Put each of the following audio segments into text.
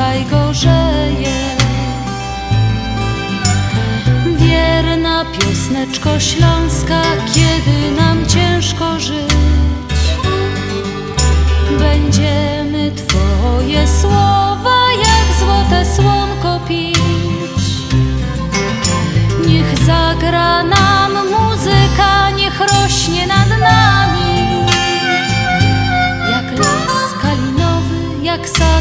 tutaj gorzeje. Wierna piosneczko Śląska, kiedy nam ciężko żyć Będziemy Twoje słowa jak złote słonko pić. Niech zagra nam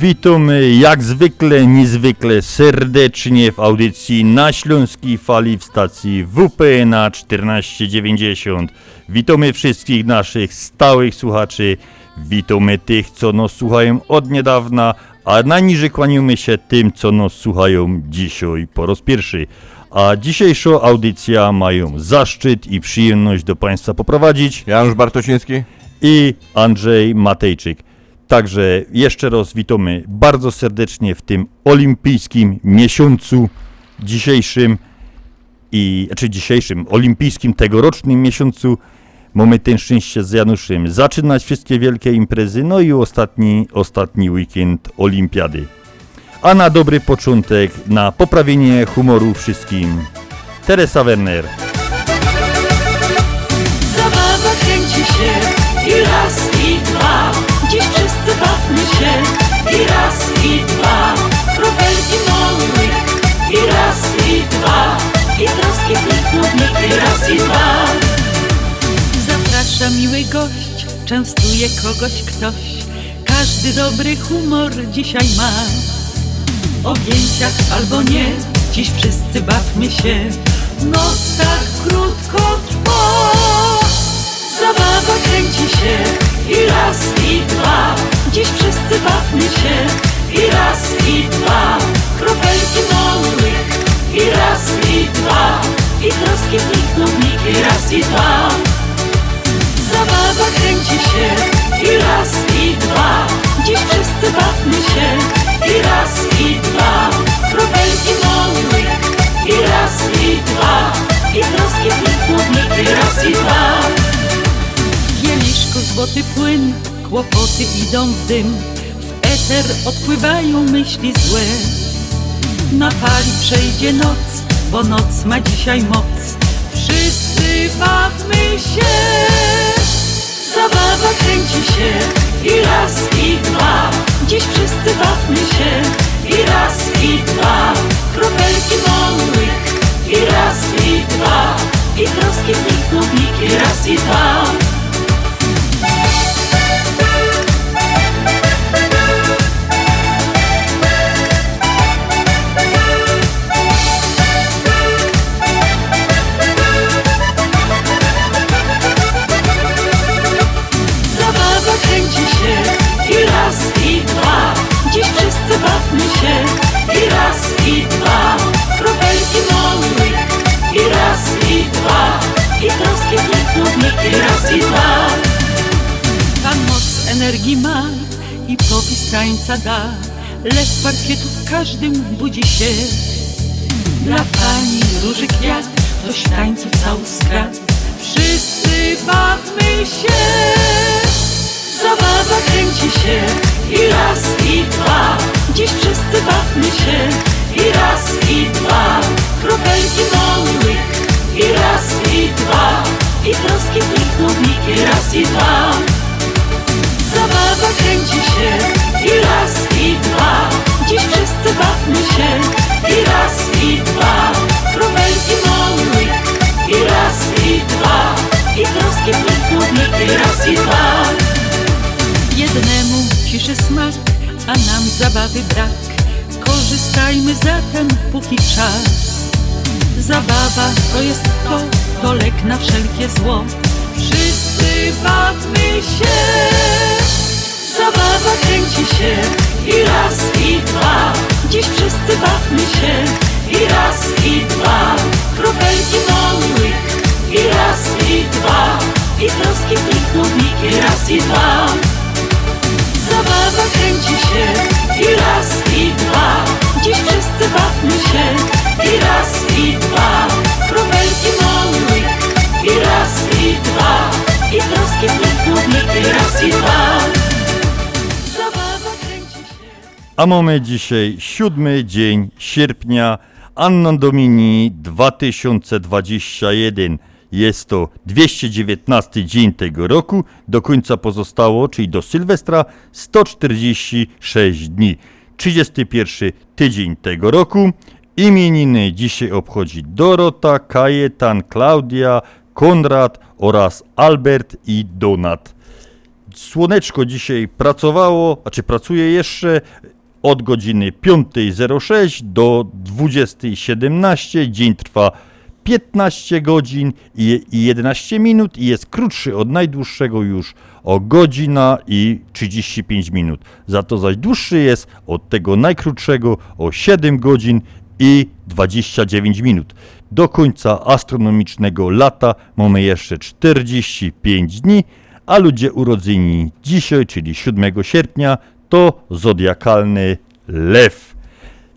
Witamy jak zwykle, niezwykle serdecznie w audycji na Śląskiej Fali w stacji WP na 1490. Witamy wszystkich naszych stałych słuchaczy, witamy tych, co nas słuchają od niedawna, a najniżej kłaniamy się tym, co nas słuchają dzisiaj po raz pierwszy. A dzisiejszą audycję mają zaszczyt i przyjemność do Państwa poprowadzić Janusz Bartosiński. i Andrzej Matejczyk. Także jeszcze raz witamy bardzo serdecznie w tym olimpijskim miesiącu dzisiejszym i czy dzisiejszym olimpijskim tegorocznym miesiącu mamy ten szczęście z Januszem zaczynać wszystkie wielkie imprezy, no i ostatni, ostatni weekend olimpiady. A na dobry początek, na poprawienie humoru wszystkim, Teresa Werner. Zabawa kręci się się. I raz i dwa. Kropelki małych i raz i dwa. I troski kliknownik i raz i dwa. Zaprasza miły gość, częstuje kogoś ktoś. Każdy dobry humor dzisiaj ma. W objęciach albo nie, dziś wszyscy bawmy się. Noc tak krótko trwa. Zabawa kręci się. I raz i dwa. Dziś wszyscy bawmy się. I raz i dwa. Kropelki małych i raz i dwa. I troski znikną w nich i raz i dwa. Zabawa kręci się. I raz i dwa. Dziś wszyscy bawmy się. I raz i dwa. Kropelki małych i raz i dwa. I troski znikną w nich i raz i dwa. W złoty płyn, kłopoty idą w dym W eter odpływają myśli złe na fali przejdzie noc, bo noc ma dzisiaj moc. Wszyscy bawmy się. Zabawa kręci się i raz i dwa. Dziś wszyscy bawmy się i raz i dwa. Kropelki małych i raz i dwa. I troski znikną i raz i dwa. Energii ma i popis tańca da. Lew parkietów każdym budzi się. Dla pani róży kwiat, ktoś tańcu cały skradł Wszyscy bawmy się. Zabawa kręci się. I raz i dwa. Dziś wszyscy bawmy się. I raz i dwa. Kropelki małych i raz i dwa. I troski znikną w i raz i dwa kręci się i raz i dwa Dziś wszyscy bawmy się i raz i dwa Kropelki małych i raz i dwa I troski nich i raz i dwa lepszy smak, a nam zabawy brak. Korzystajmy zatem, póki czas. Zabawa to jest to, to lek na wszelkie zło. Wszyscy bawmy się. Zabawa kręci się i raz i dwa. Dziś wszyscy bawmy się i raz i dwa. Kropelki małych i raz i dwa. I troski plikną i raz i dwa. Zabawa kręci się i raz i dwa. Dziś wszyscy bawmy się i raz i dwa. Kropelki małych i raz i dwa. I troski plikną i raz i dwa. A mamy dzisiaj siódmy dzień sierpnia, Anno Domini 2021. Jest to 219 dzień tego roku. Do końca pozostało, czyli do Sylwestra, 146 dni. 31 tydzień tego roku. Imieniny dzisiaj obchodzi Dorota, Kajetan, Klaudia, Konrad oraz Albert i Donat. Słoneczko dzisiaj pracowało, znaczy pracuje jeszcze od godziny 5.06 do 20.17. Dzień trwa 15 godzin i i 11 minut i jest krótszy od najdłuższego już o godzina i 35 minut. Za to zaś dłuższy jest od tego najkrótszego o 7 godzin i 29 minut. Do końca astronomicznego lata mamy jeszcze 45 dni, a ludzie urodzeni dzisiaj, czyli 7 sierpnia, to zodiakalny lew.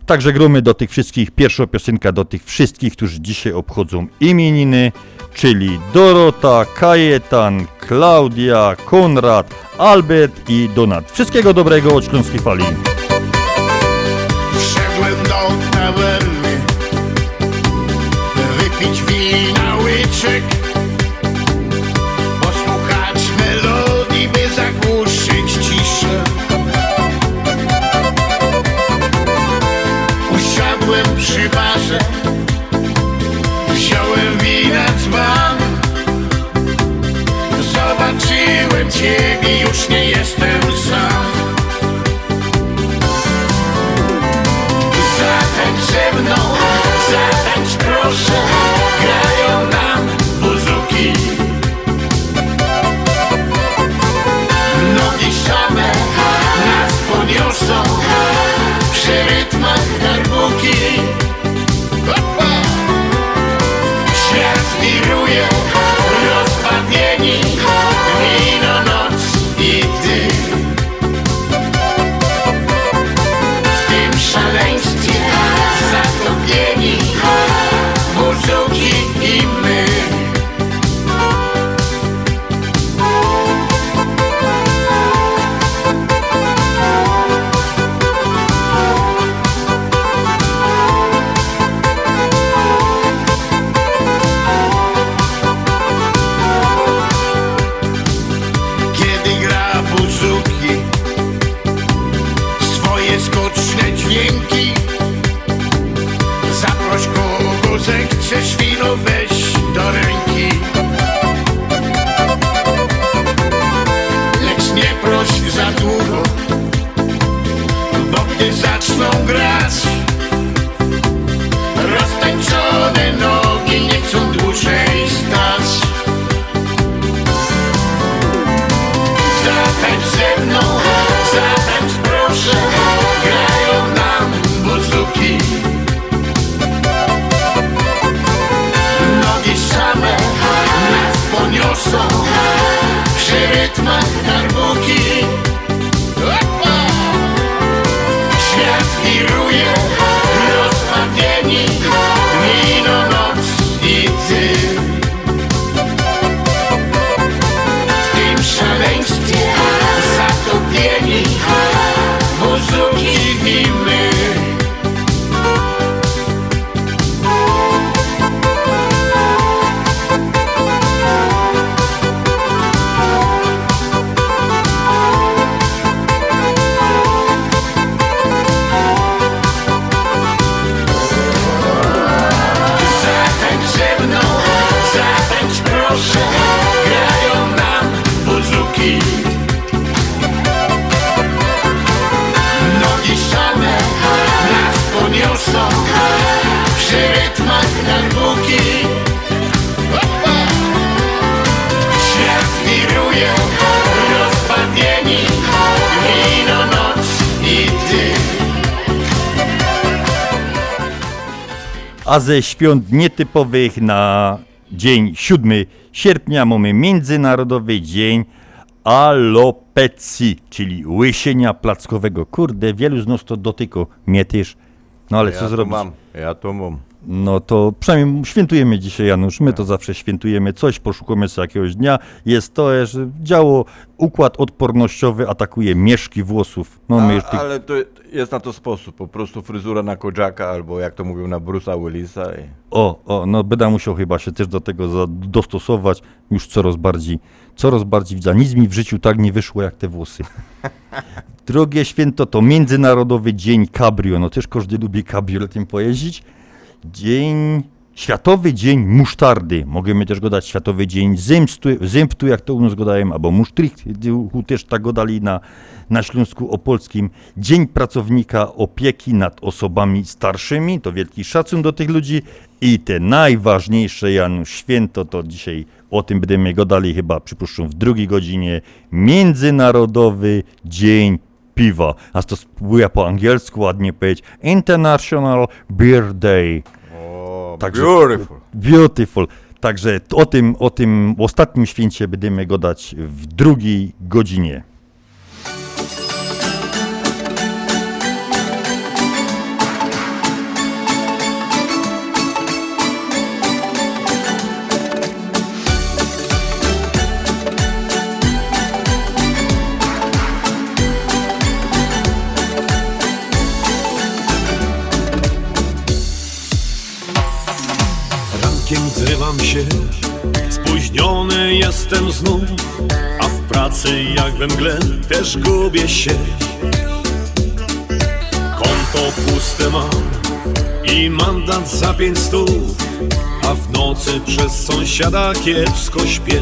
Także gromy do tych wszystkich, pierwsza piosenka do tych wszystkich, którzy dzisiaj obchodzą imieniny, czyli Dorota, Kajetan, Klaudia, Konrad, Albert i Donat. Wszystkiego dobrego od Śląskiej Fali. Wszedłem do tawerny Wypić wina łyczek ciebie, już nie jestem ze świąt nietypowych na dzień 7 sierpnia mamy Międzynarodowy Dzień Alopecji, czyli łysienia plackowego. Kurde, wielu z nas to dotyko. Mnie też. No ale ja co to zrobić? mam, ja to mam. No to przynajmniej świętujemy dzisiaj, Janusz. My to zawsze świętujemy coś, poszukamy sobie jakiegoś dnia. Jest to, że działo układ odpornościowy atakuje mieszki włosów. No A, tych... ale to jest na to sposób, po prostu fryzura na Kojaka, albo jak to mówią na Bruce'a Willisa. I... O, o, no będę musiał chyba się też do tego dostosować. Już coraz bardziej, coraz bardziej widzę. Nic mi w życiu tak nie wyszło jak te włosy. Drogie święto to Międzynarodowy Dzień Cabrio. No też każdy lubi kabrioletem pojeździć. Dzień, Światowy Dzień Musztardy. Możemy też go dać Światowy Dzień Zemstu, Zęptu, jak to u nas go dają, albo Musztrychu też tak go dali na, na Śląsku Opolskim. Dzień Pracownika Opieki nad Osobami Starszymi. To wielki szacun do tych ludzi. I te najważniejsze, Janusz, święto, to dzisiaj o tym będziemy gadali chyba, przypuszczam, w drugiej godzinie. Międzynarodowy Dzień Piwa. A to spróbuję po angielsku ładnie powiedzieć. International Beer Day. O, Także- beautiful. Beautiful. Także o tym, o tym ostatnim święcie będziemy gadać w drugiej godzinie. Się, spóźniony jestem znów, a w pracy jak we mgle też gubię się. Konto puste mam i mandat za pięć stów, a w nocy przez sąsiada kiepsko śpię.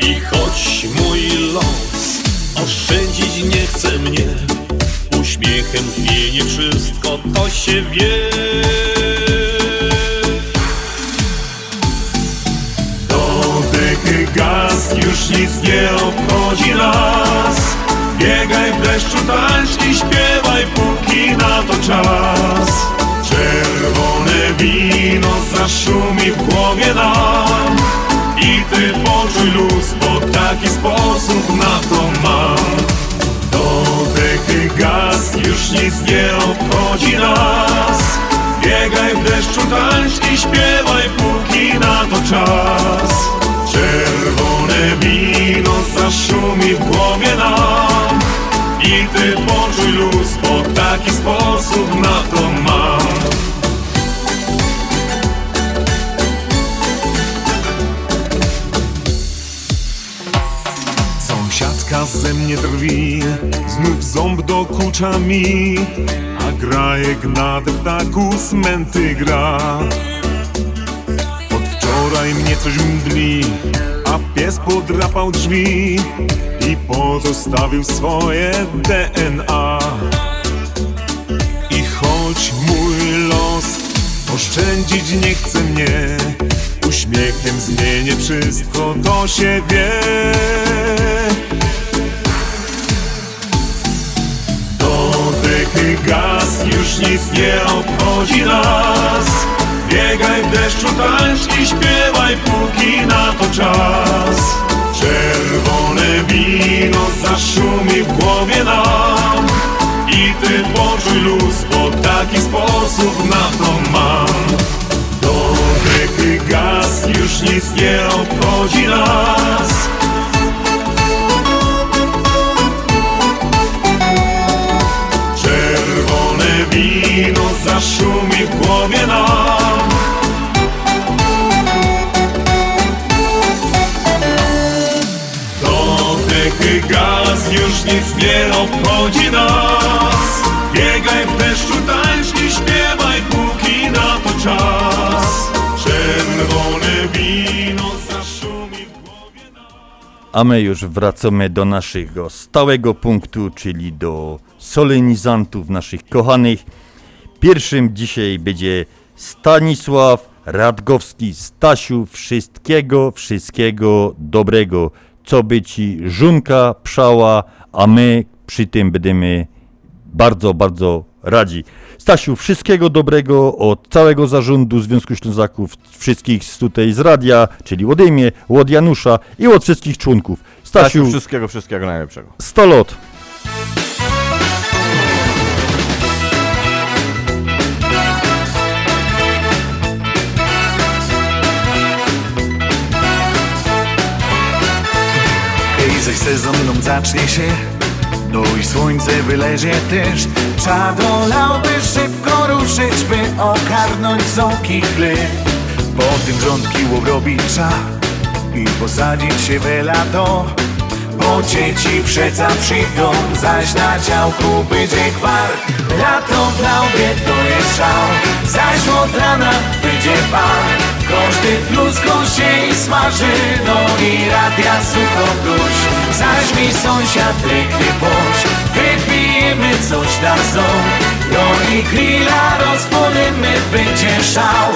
I choć mój los oszczędzić nie chce mnie, uśmiechem zmienię wszystko, to się wie. Gaz, już nic nie obchodzi nas. Biegaj w deszczu, tańcz i śpiewaj, póki na to czas. Czerwone wino zaszumi w głowie nam. I ty poczuj luz, bo taki sposób na to mam. Dodechy gaz, już nic nie obchodzi nas. Biegaj w deszczu, tańcz i śpiewaj, póki na to czas Czerwone wino zaszumi w głowie nam I ty poczuj luz, bo taki sposób na to mam Sąsiadka ze mnie drwi, znów ząb dokucza mi, a grajek na deptaku smęty gra. Wczoraj mnie coś mdli, a pies podrapał drzwi i pozostawił swoje DNA. I choć mój los oszczędzić nie chce mnie, uśmiechem zmienię wszystko, to się wie. Dodechy gaz, już nic nie obchodzi nas Biegaj w deszczu, tańcz i śpiewaj, póki na to czas. Czerwone wino zaszumi w głowie nam I ty poczuj luz, bo taki sposób na to mam. Dodechy gaz, już nic nie obchodzi nas wino zaszumi w głowie nam. Dodechy gaz, już nic nie obchodzi nas. Biegaj w deszczu, tańcz i śpiewaj, póki na to czas. Czerwone wino A my już wracamy do naszego stałego punktu, czyli do solenizantów naszych kochanych. Pierwszym dzisiaj będzie Stanisław Radgowski. Stasiu, wszystkiego, wszystkiego dobrego. Co by ci żunka przała, a my przy tym będziemy bardzo, bardzo radzi. Stasiu, wszystkiego dobrego od całego zarządu Związku Ślązaków, wszystkich z tutaj z radia, czyli Łodymie, od Janusza i od wszystkich członków. Stasiu, Stasiu, wszystkiego, wszystkiego najlepszego. 100 lot. Zaś sezon nam zacznie się No i słońce wylezie też. Czadolałby szybko ruszyć By ogarnąć soki chleb Po tym rządki obrobić trza I posadzić się w lato Bo dzieci przeca przyjdą Zaś na działku będzie gwar Lato w laubie to jest szał Zaś od rana będzie par. Każdy pluską się i smaży No i radia sucho duś. Zaś mi sąsiad ryknie poś Wypijemy coś na ząb. No i grilla rozpłonimy Będzie szał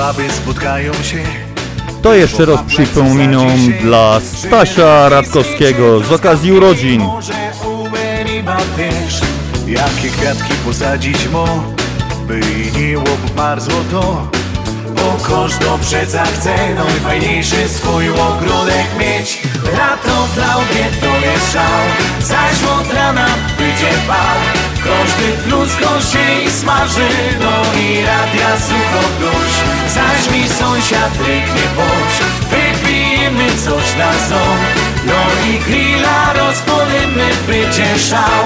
baby spotkają się. To jeszcze raz przypominam dla Stasia Radkowskiego z okazji urodzin. Jakie kwiatki posadzić mo By nie obmarzło to Bo każdy przeca chce No i fajniejszy swój ogródek mieć. Lato laubie to jest szał Zaś od rana będzie bal Każdy pluską się i smaży No i radia sucho dusz. Zaś mi sąsiad ryknie boś Wypijemy coś na ząb. No i grilla rozpolimy Będzie szał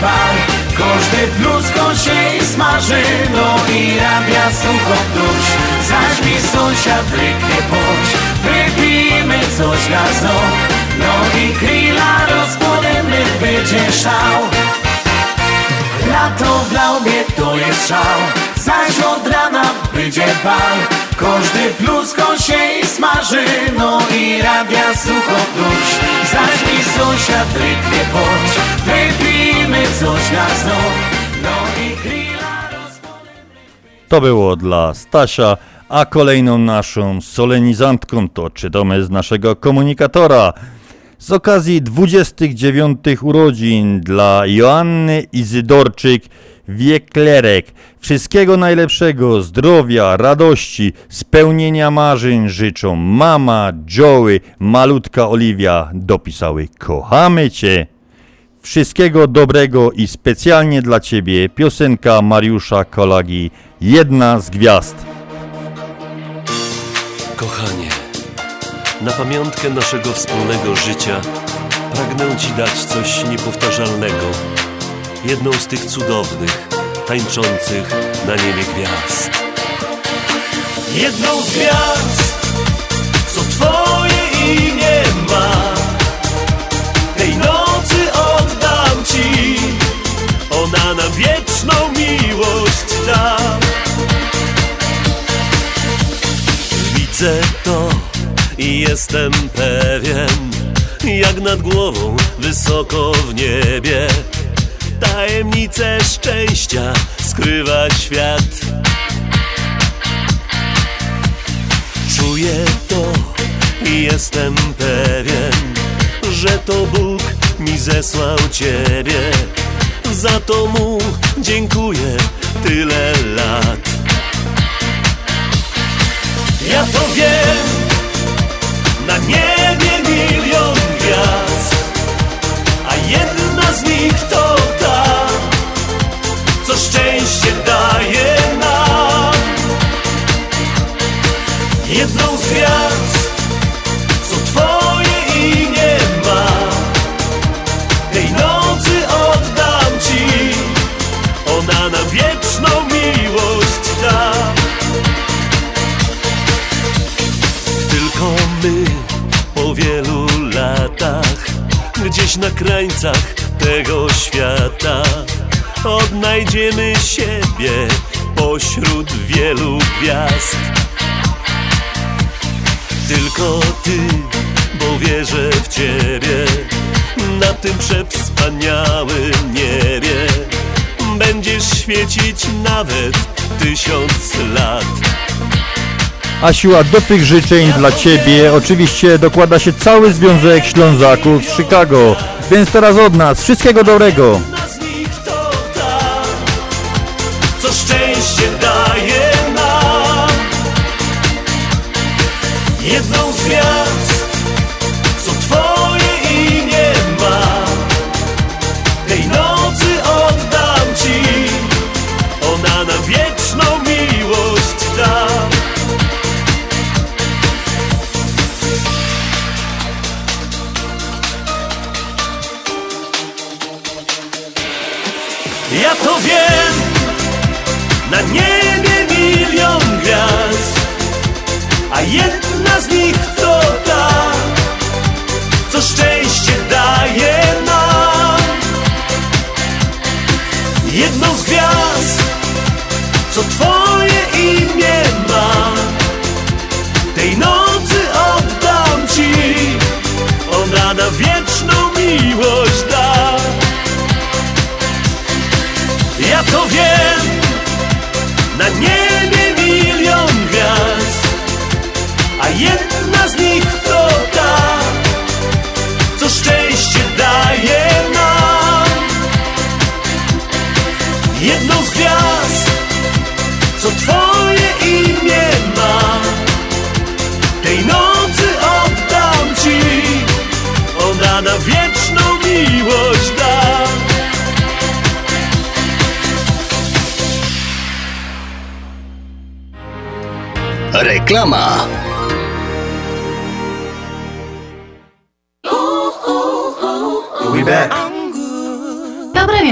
bal Każdy pluską się i smaży No i rabia sucho dusz Zaś mi sąsiad ryknie poś Wypijmy coś ząb No i grilla rozpłonemy Będzie szał. Lato w laubie to jest szał. Zaś od rana będzie bal Każdy pluską się i smaży No i rabia sucho dusz Zaś mi sąsiad ryknie poć Wypijmy coś na ząb No i grilla To było dla Stasia, a kolejną naszą solenizantką to czytamy z naszego komunikatora. Z okazji 29 urodzin dla Joanny Izydorczyk Wieklerek. Wszystkiego najlepszego, zdrowia, radości, spełnienia marzeń życzą mama, Joey, malutka Oliwia. Dopisały kochamy Cię. Wszystkiego dobrego i specjalnie dla Ciebie piosenka Mariusza Kolagi Jedna z gwiazd. Kochanie, na pamiątkę naszego wspólnego życia pragnę Ci dać coś niepowtarzalnego. Jedną z tych cudownych, tańczących na niebie gwiazd. Jedną z gwiazd, co Twoje imię ma. Tej nocy oddam Ci, ona nam wieczną miłość da. Widzę to i jestem pewien, jak nad głową, wysoko w niebie. Tajemnice szczęścia skrywa świat. Czuję to i jestem pewien, że to Bóg mi zesłał Ciebie. Za to Mu dziękuję tyle lat. Ja to wiem, Na niebie milion gwiazd A jedna z nich to Na krańcach tego świata. Odnajdziemy siebie pośród wielu gwiazd. Tylko ty, bo wierzę w ciebie Na tym przewspaniałym niebie. Będziesz świecić nawet tysiąc lat A do tych życzeń dla Ciebie oczywiście dokłada się cały Związek Ślązaków z Chicago. Więc teraz od nas wszystkiego dobrego. Jedna z nich to ta, co szczęście daje nam. Jedną z gwiazd, co twoje imię ma, tej nocy oddam ci, ona na wieczną miłość da. Ja to wiem, na niebie jedna z nich to ta, co szczęście daje nam. Jedną z gwiazd, co twoje imię ma, tej nocy oddam ci, ona na wieczną miłość da. Reklama.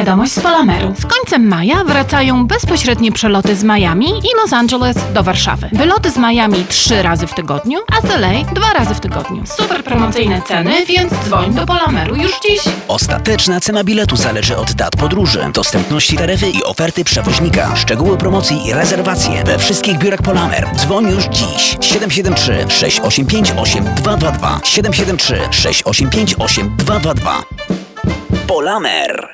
Wiadomość z Polameru. Z końcem maja wracają bezpośrednie przeloty z Miami i Los Angeles do Warszawy. Wyloty z Miami trzy razy w tygodniu, a z LA dwa razy w tygodniu. Super promocyjne ceny, więc dzwoń do Polameru już dziś. Ostateczna cena biletu zależy od dat podróży, dostępności taryfy i oferty przewoźnika. Szczegóły promocji i rezerwacje we wszystkich biurach Polamer. Dzwoń już dziś. 773 685 8222 773 685 8222 Polamer.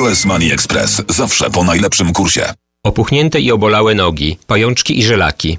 US Money Express. Zawsze po najlepszym kursie. Opuchnięte i obolałe nogi, pajączki i żelaki,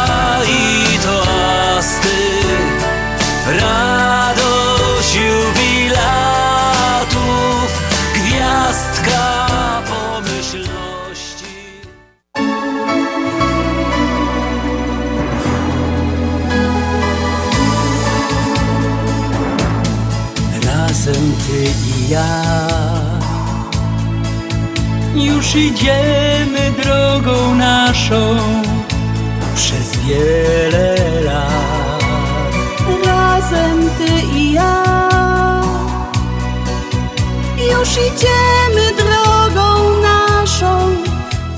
ja. Już idziemy drogą naszą Przez wiele lat. Razem ty i ja. Już idziemy drogą naszą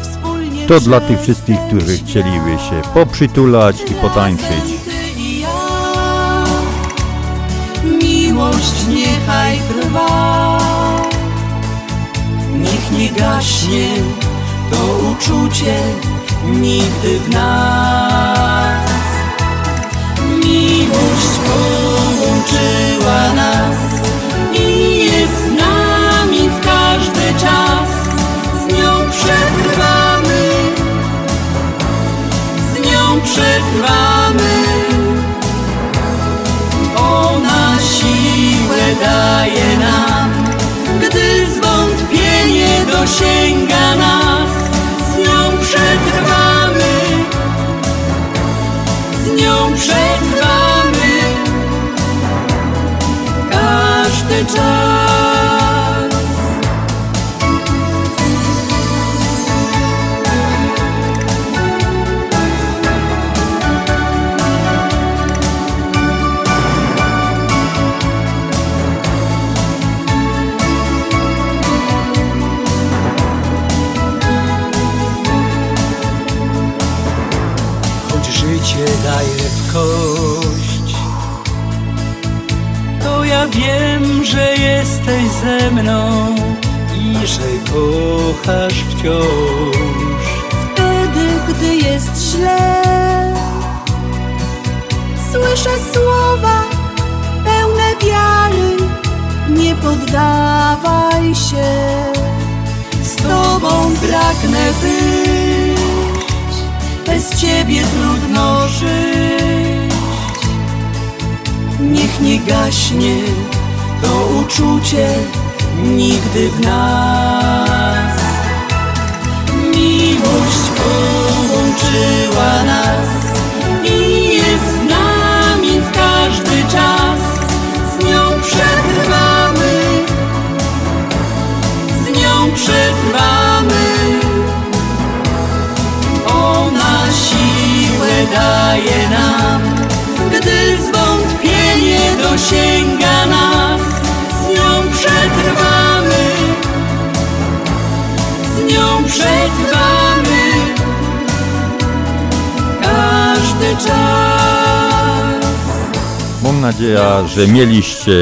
Wspólnie To dla tych wszystkich, którzy chcieliby się poprzytulać i potańczyć. Miłość niechaj trwa. Niech nie gaśnie to uczucie nigdy w nas. Miłość połączyła nas i jest z nami w każdy czas. Z nią przetrwamy, z nią przetrwamy daje nam gdy zwątpienie dosięga nas, z nią przetrwamy, z nią przetrwamy każdy czas. Ze mną i że kochasz wciąż. Wtedy, gdy jest źle Słyszę słowa pełne wiary Nie poddawaj się Z tobą pragnę być, bez ciebie trudno żyć. Niech nie gaśnie to uczucie nigdy w nas. Miłość połączyła nas i jest z nami w każdy czas. Z nią przetrwamy, z nią przetrwamy. Ona siłę daje nam, gdy zwątpienie dosięga nas. Z nią przetrwamy, z nią przetrwamy każdy czas. Mam nadzieję, że mieliście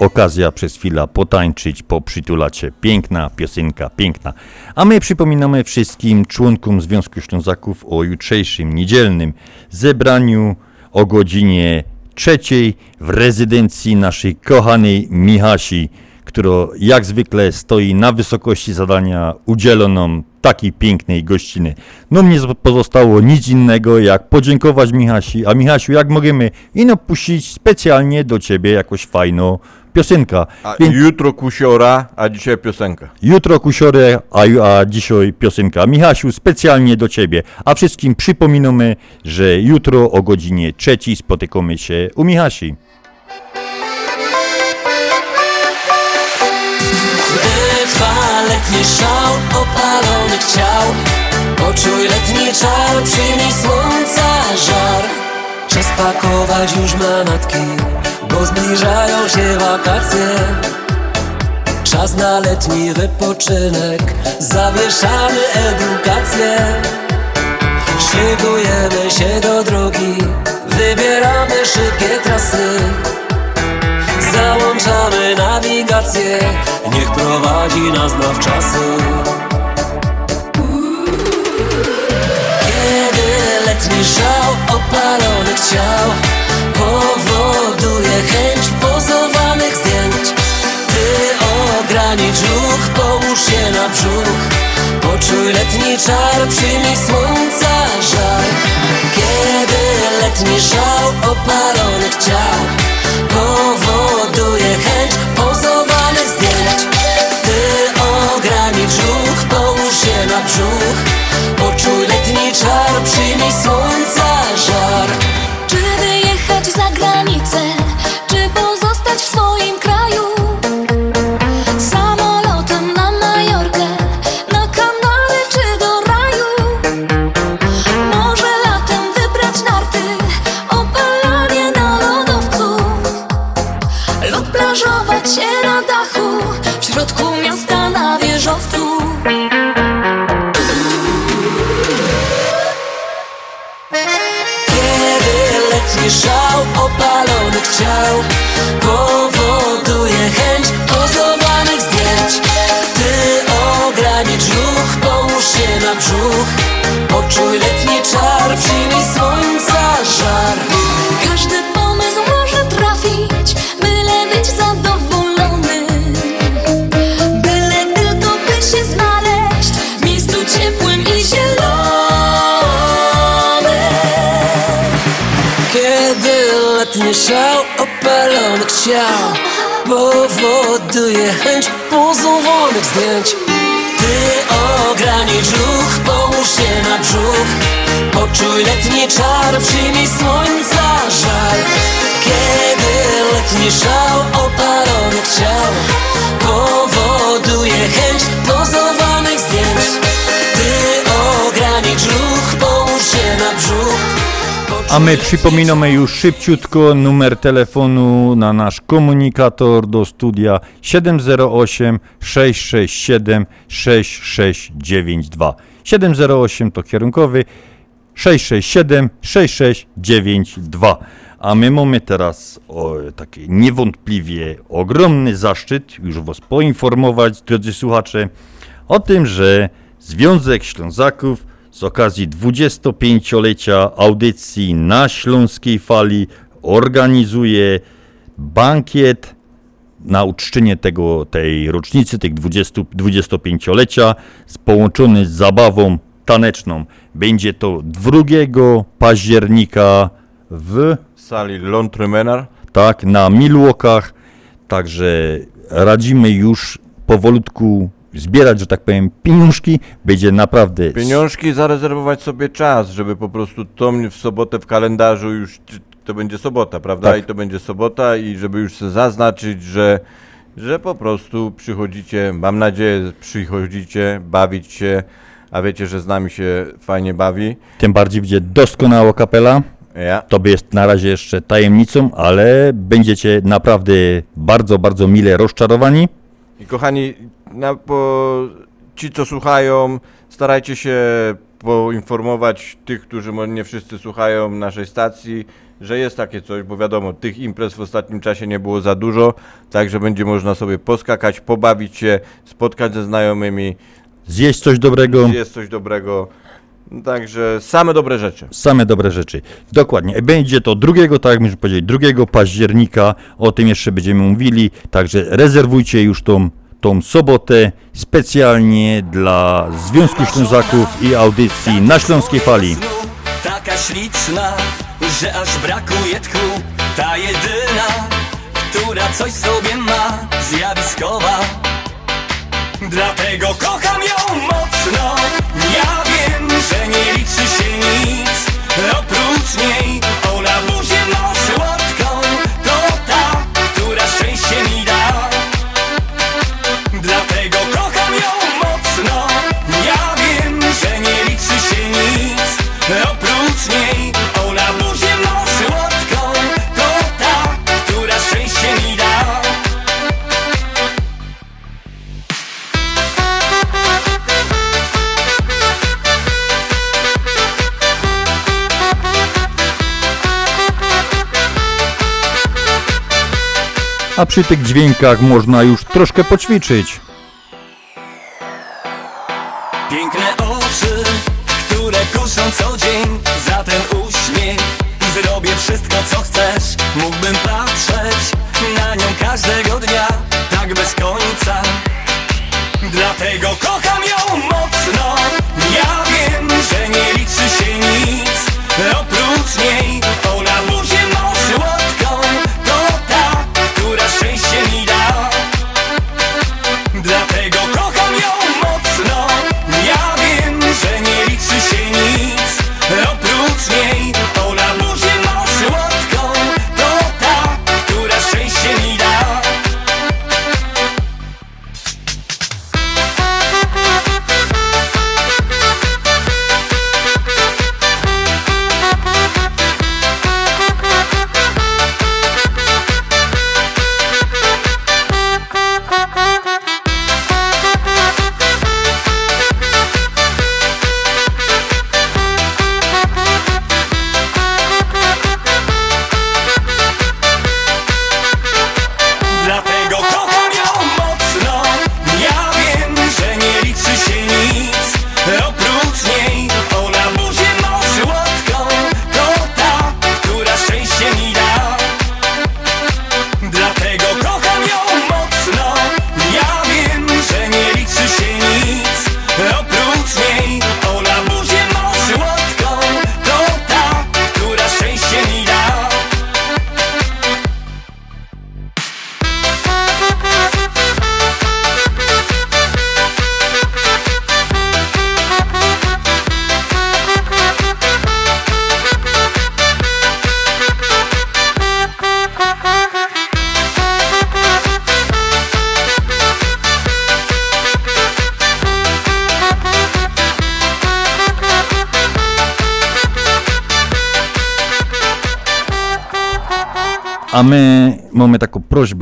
okazję przez chwilę potańczyć, poprzytulać się. Piękna piosenka, piękna. A my przypominamy wszystkim członkom Związku Ślązaków o jutrzejszym niedzielnym zebraniu o godzinie trzeciej w rezydencji naszej kochanej Michasi, która jak zwykle stoi na wysokości zadania udzieloną takiej pięknej gościny. No mnie pozostało nic innego jak podziękować Michasi, a Michasiu jak możemy ino puścić specjalnie do ciebie jakoś fajną piosenkę. A Więc jutro kusiora, a dzisiaj piosenka. jutro kusiorę, a, a dzisiaj piosenka. Michasiu specjalnie do ciebie, a wszystkim przypominamy, że jutro o godzinie trzeciej spotykamy się u Michasi. Letni szał opalonych ciał Poczuj letni czar, przyjmij słońca żar. Czas pakować już manatki Bo zbliżają się wakacje. Czas na letni wypoczynek Zawieszamy edukację. Szykujemy się do drogi Wybieramy szybkie trasy Załączamy nawigację. Niech prowadzi nas nawczasy Kiedy letni szał opalonych ciał Powoduje chęć pozowanych zdjęć. Ty ogranicz ruch, połóż się na brzuch. Poczuj letni czar, przyjmij słońca żar Kiedy letni szał opalonych ciał Powoduje chęć pozowanych zdjęć. Ty ogranicz ruch, połóż się na brzuch. Poczuj letni czar, przyjmij słońca szał opalonych ciał Powoduje chęć pozowanych zdjęć. Ty ogranicz ruch, połóż się na brzuch. Poczuj letni czar, przyjmij słońca żar Kiedy letni szał opalonych ciał Powoduje chęć A my przypominamy już szybciutko numer telefonu na nasz komunikator do studia 708 667 6692. 708 to kierunkowy 667 6692. A my mamy teraz o, taki niewątpliwie ogromny zaszczyt już Was poinformować, drodzy słuchacze, o tym, że Związek Ślązaków z okazji 25-lecia audycji na Śląskiej Fali organizuje bankiet na uczczenie tego, tej rocznicy, tych 20, 25-lecia, z- połączony z zabawą taneczną. Będzie to 2 października w sali Lontrymenar. tak, na Milwokach. Także radzimy już powolutku zbierać, że tak powiem, pieniążki. Będzie naprawdę Pieniążki, zarezerwować sobie czas, żeby po prostu to w sobotę w kalendarzu już to będzie sobota, prawda? Tak. I to będzie sobota i żeby już zaznaczyć, że, że po prostu przychodzicie, mam nadzieję, przychodzicie, bawić się, a wiecie, że z nami się fajnie bawi. Tym bardziej będzie doskonała kapela. Ja. To jest na razie jeszcze tajemnicą, ale będziecie naprawdę bardzo, bardzo mile rozczarowani. I kochani, na, po, ci co słuchają, starajcie się poinformować tych, którzy może nie wszyscy słuchają naszej stacji, że jest takie coś, bo wiadomo, tych imprez w ostatnim czasie nie było za dużo, także będzie można sobie poskakać, pobawić się, spotkać ze znajomymi. Zjeść coś dobrego. Zjeść coś dobrego. Także same dobre rzeczy. Same dobre rzeczy. Dokładnie. Będzie to drugiego, tak jak myśmy powiedzieli, 2 października. O tym jeszcze będziemy mówili. Także rezerwujcie już tą, tą sobotę specjalnie dla Związku Ślązaków i audycji na Śląskiej Fali. Taka śliczna, że aż brakuje tchu Ta jedyna, która coś sobie ma Zjawiskowa Dlatego kocham a przy tych dźwiękach można już troszkę poćwiczyć. Piękne oczy, które kuszą co dzień Za ten uśmiech. Zrobię wszystko co chcesz. Mógłbym patrzeć na nią każdego dnia Tak bez końca. Dlatego kocham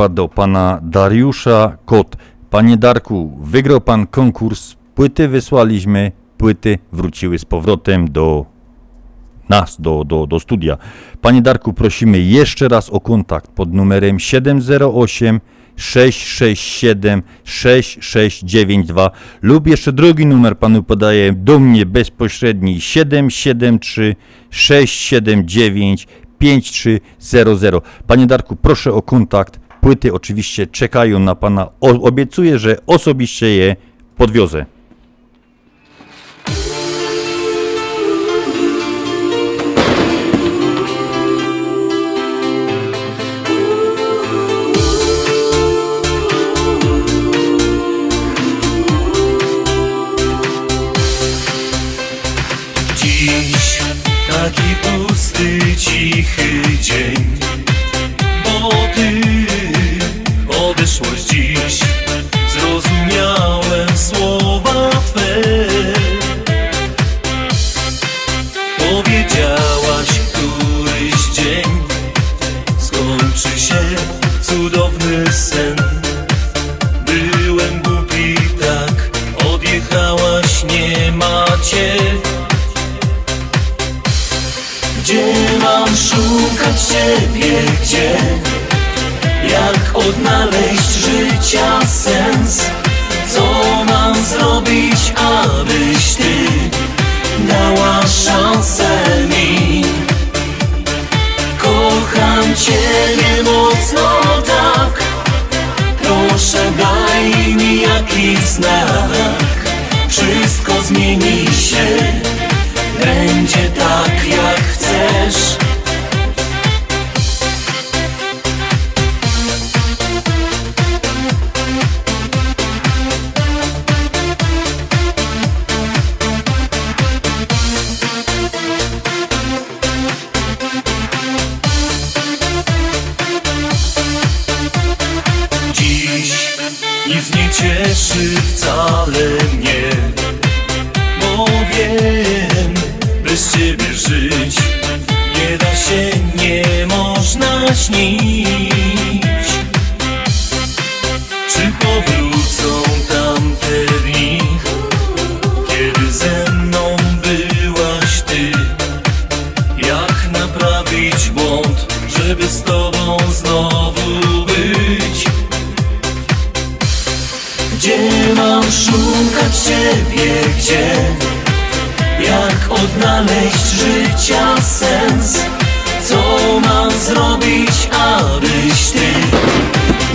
taką prośbę do pana Dariusza Kot. Panie Darku, wygrał pan konkurs, płyty wysłaliśmy, płyty wróciły z powrotem do nas, do, do, do studia. Panie Darku, prosimy jeszcze raz o kontakt pod numerem 708 667 6692 lub jeszcze drugi numer panu podaję do mnie bezpośredni 773 679 5300. Panie Darku, proszę o kontakt. Płyty oczywiście czekają na pana. Obiecuję, że osobiście je podwiozę. Taki pusty, cichy dzień Bo ty Ciebie, gdzie? Jak odnaleźć życia sens? Co mam zrobić, abyś Ty dała szansę mi? Kocham Ciebie mocno tak Proszę daj mi jakiś znak Wszystko zmieni się będzie tak jak chcesz cieszy wcale mnie. Bo wiem, bez ciebie żyć. Nie da się, nie można śnić wie gdzie. Jak odnaleźć życia sens? Co mam zrobić, abyś ty?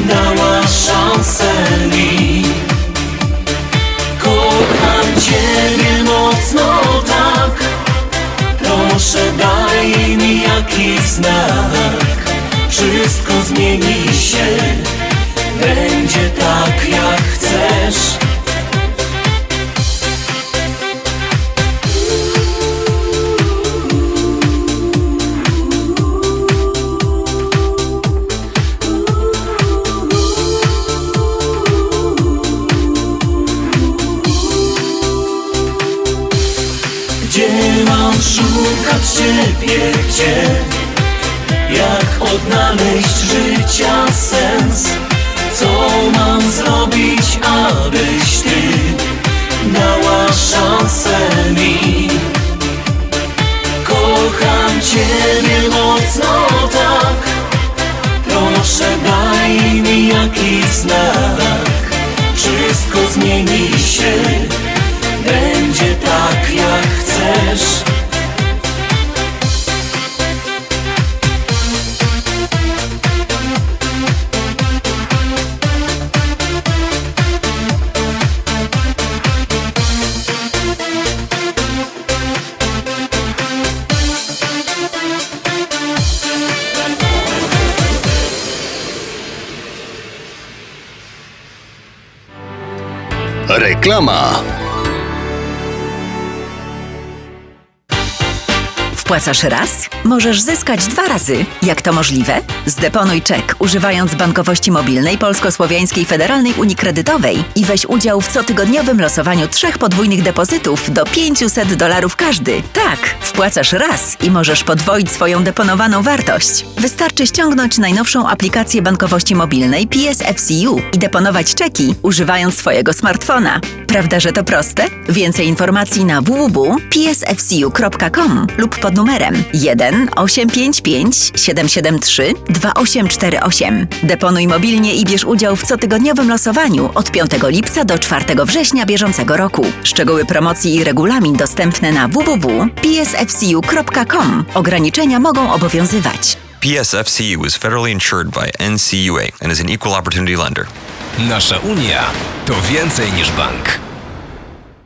Dała szansę mi. Kocham ciebie mocno tak. Proszę daj mi jakiś znak. Wszystko zmieni się. Będzie tak jak chcesz. Ciebie, gdzie? Jak odnaleźć życia sens? Co mam zrobić, abyś Ty dała szansę mi? Kocham Ciebie mocno tak Proszę daj mi jakiś znak Wszystko zmieni się będzie tak jak chcesz Reklama. Wpłacasz raz? Możesz zyskać dwa razy. Jak to możliwe? Zdeponuj czek, używając bankowości mobilnej Polsko-Słowiańskiej Federalnej Unii Kredytowej i weź udział w cotygodniowym losowaniu trzech podwójnych depozytów do 500 dolarów każdy. Tak, wpłacasz raz i możesz podwoić swoją deponowaną wartość. Wystarczy ściągnąć najnowszą aplikację bankowości mobilnej PSFCU i deponować czeki, używając swojego smartfona. Prawda, że to proste? Więcej informacji na www.psfcu.com lub pod numerem 1 855 773 2848. Deponuj mobilnie i bierz udział w cotygodniowym losowaniu od 5 lipca do 4 września bieżącego roku. Szczegóły promocji i regulamin dostępne na www.psfcu.com. Ograniczenia mogą obowiązywać. PSFCU is federally insured by NCUA and is an equal opportunity lender. Nasza Unia to więcej niż bank.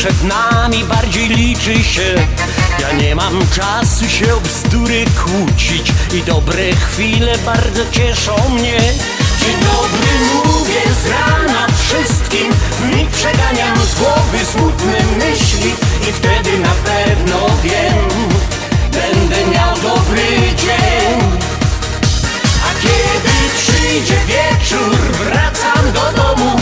Przed nami bardziej liczy się. Ja nie mam czasu się o bzdury kłócić I dobre chwile bardzo cieszą mnie. Dzień dobry mówię z rana wszystkim. W mig przeganiam z głowy smutne myśli I wtedy na pewno wiem Będę miał dobry dzień. A kiedy przyjdzie wieczór, wracam do domu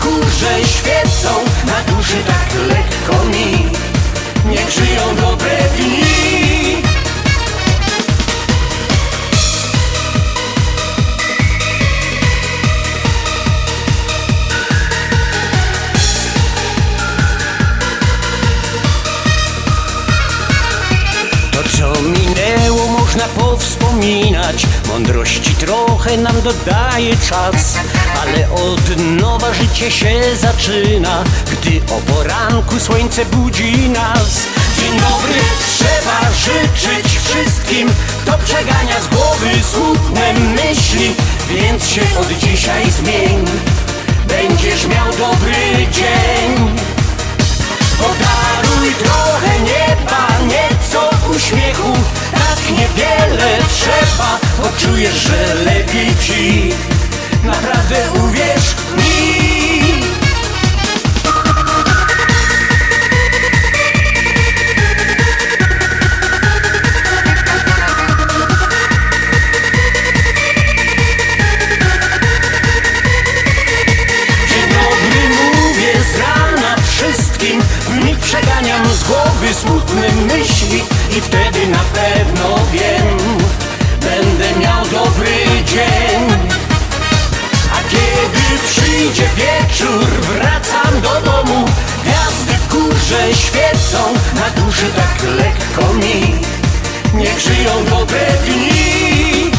Górze świecą, na duszy tak lekko mi. Niech żyją dobre dni. To co minęło można powspominać. Mądrości trochę nam dodaje czas Ale od nowa życie się zaczyna Gdy o poranku słońce budzi nas. Dzień dobry trzeba życzyć wszystkim To przegania z głowy smutne myśli. Więc się od dzisiaj zmień Będziesz miał dobry dzień. Podaruj trochę nieba, nieco uśmiechu. Tak niewiele trzeba, poczujesz, że lepiej ci Naprawdę uwierz mi. Przeganiam z głowy smutne myśli I wtedy na pewno wiem przyjdzie wieczór Wracam do domu. Gwiazdy w górze świecą Na duszy tak lekko mi. Niech żyją dobre dni.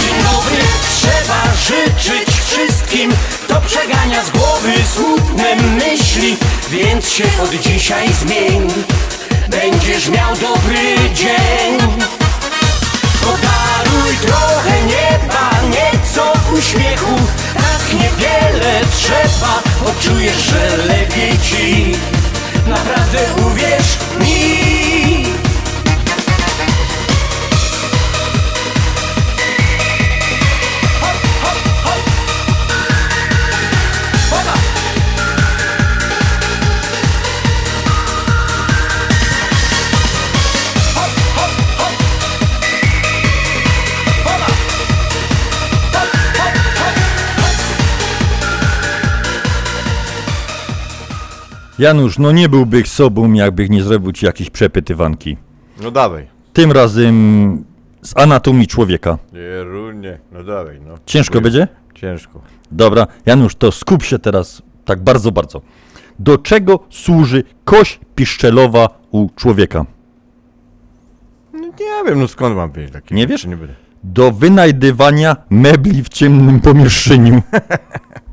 Dzień dobry, trzeba życzyć wszystkim. To przegania z głowy smutne myśli. Więc się od dzisiaj zmień. Będziesz miał dobry dzień. Podaruj trochę nieba, nieco uśmiechu niewiele trzeba Poczujesz, że lepiej ci. Naprawdę uwierz mi Janusz, no nie byłbych sobą, jakbych nie zrobił ci jakiejś przepytywanki. No dawaj. Tym razem z anatomii człowieka. Jerunie, no dawaj, no. Ciężko Dziękuję. będzie? Ciężko. Dobra, Janusz, to skup się teraz tak bardzo, bardzo. Do czego służy kość piszczelowa u człowieka? No nie wiem, no skąd mam wiedzieć takie Nie wiesz? Nie będę. Do wynajdywania mebli w ciemnym pomieszczeniu.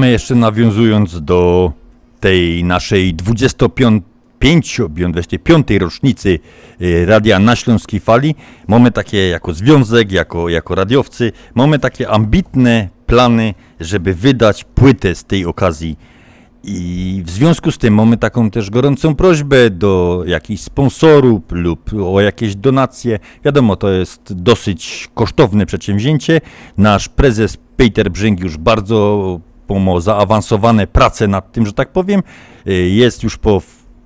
A my jeszcze nawiązując do tej naszej 25 25 rocznicy y, Radia na Śląskiej Fali, mamy takie jako związek, jako, jako radiowcy, mamy takie ambitne plany, żeby wydać płytę z tej okazji. I w związku z tym mamy taką też gorącą prośbę do jakichś sponsorów lub o jakieś donacje. Wiadomo, to jest dosyć kosztowne przedsięwzięcie. Nasz prezes Peter Brzęg już bardzo pomo zaawansowane prace nad tym, że tak powiem. Y, Jest już po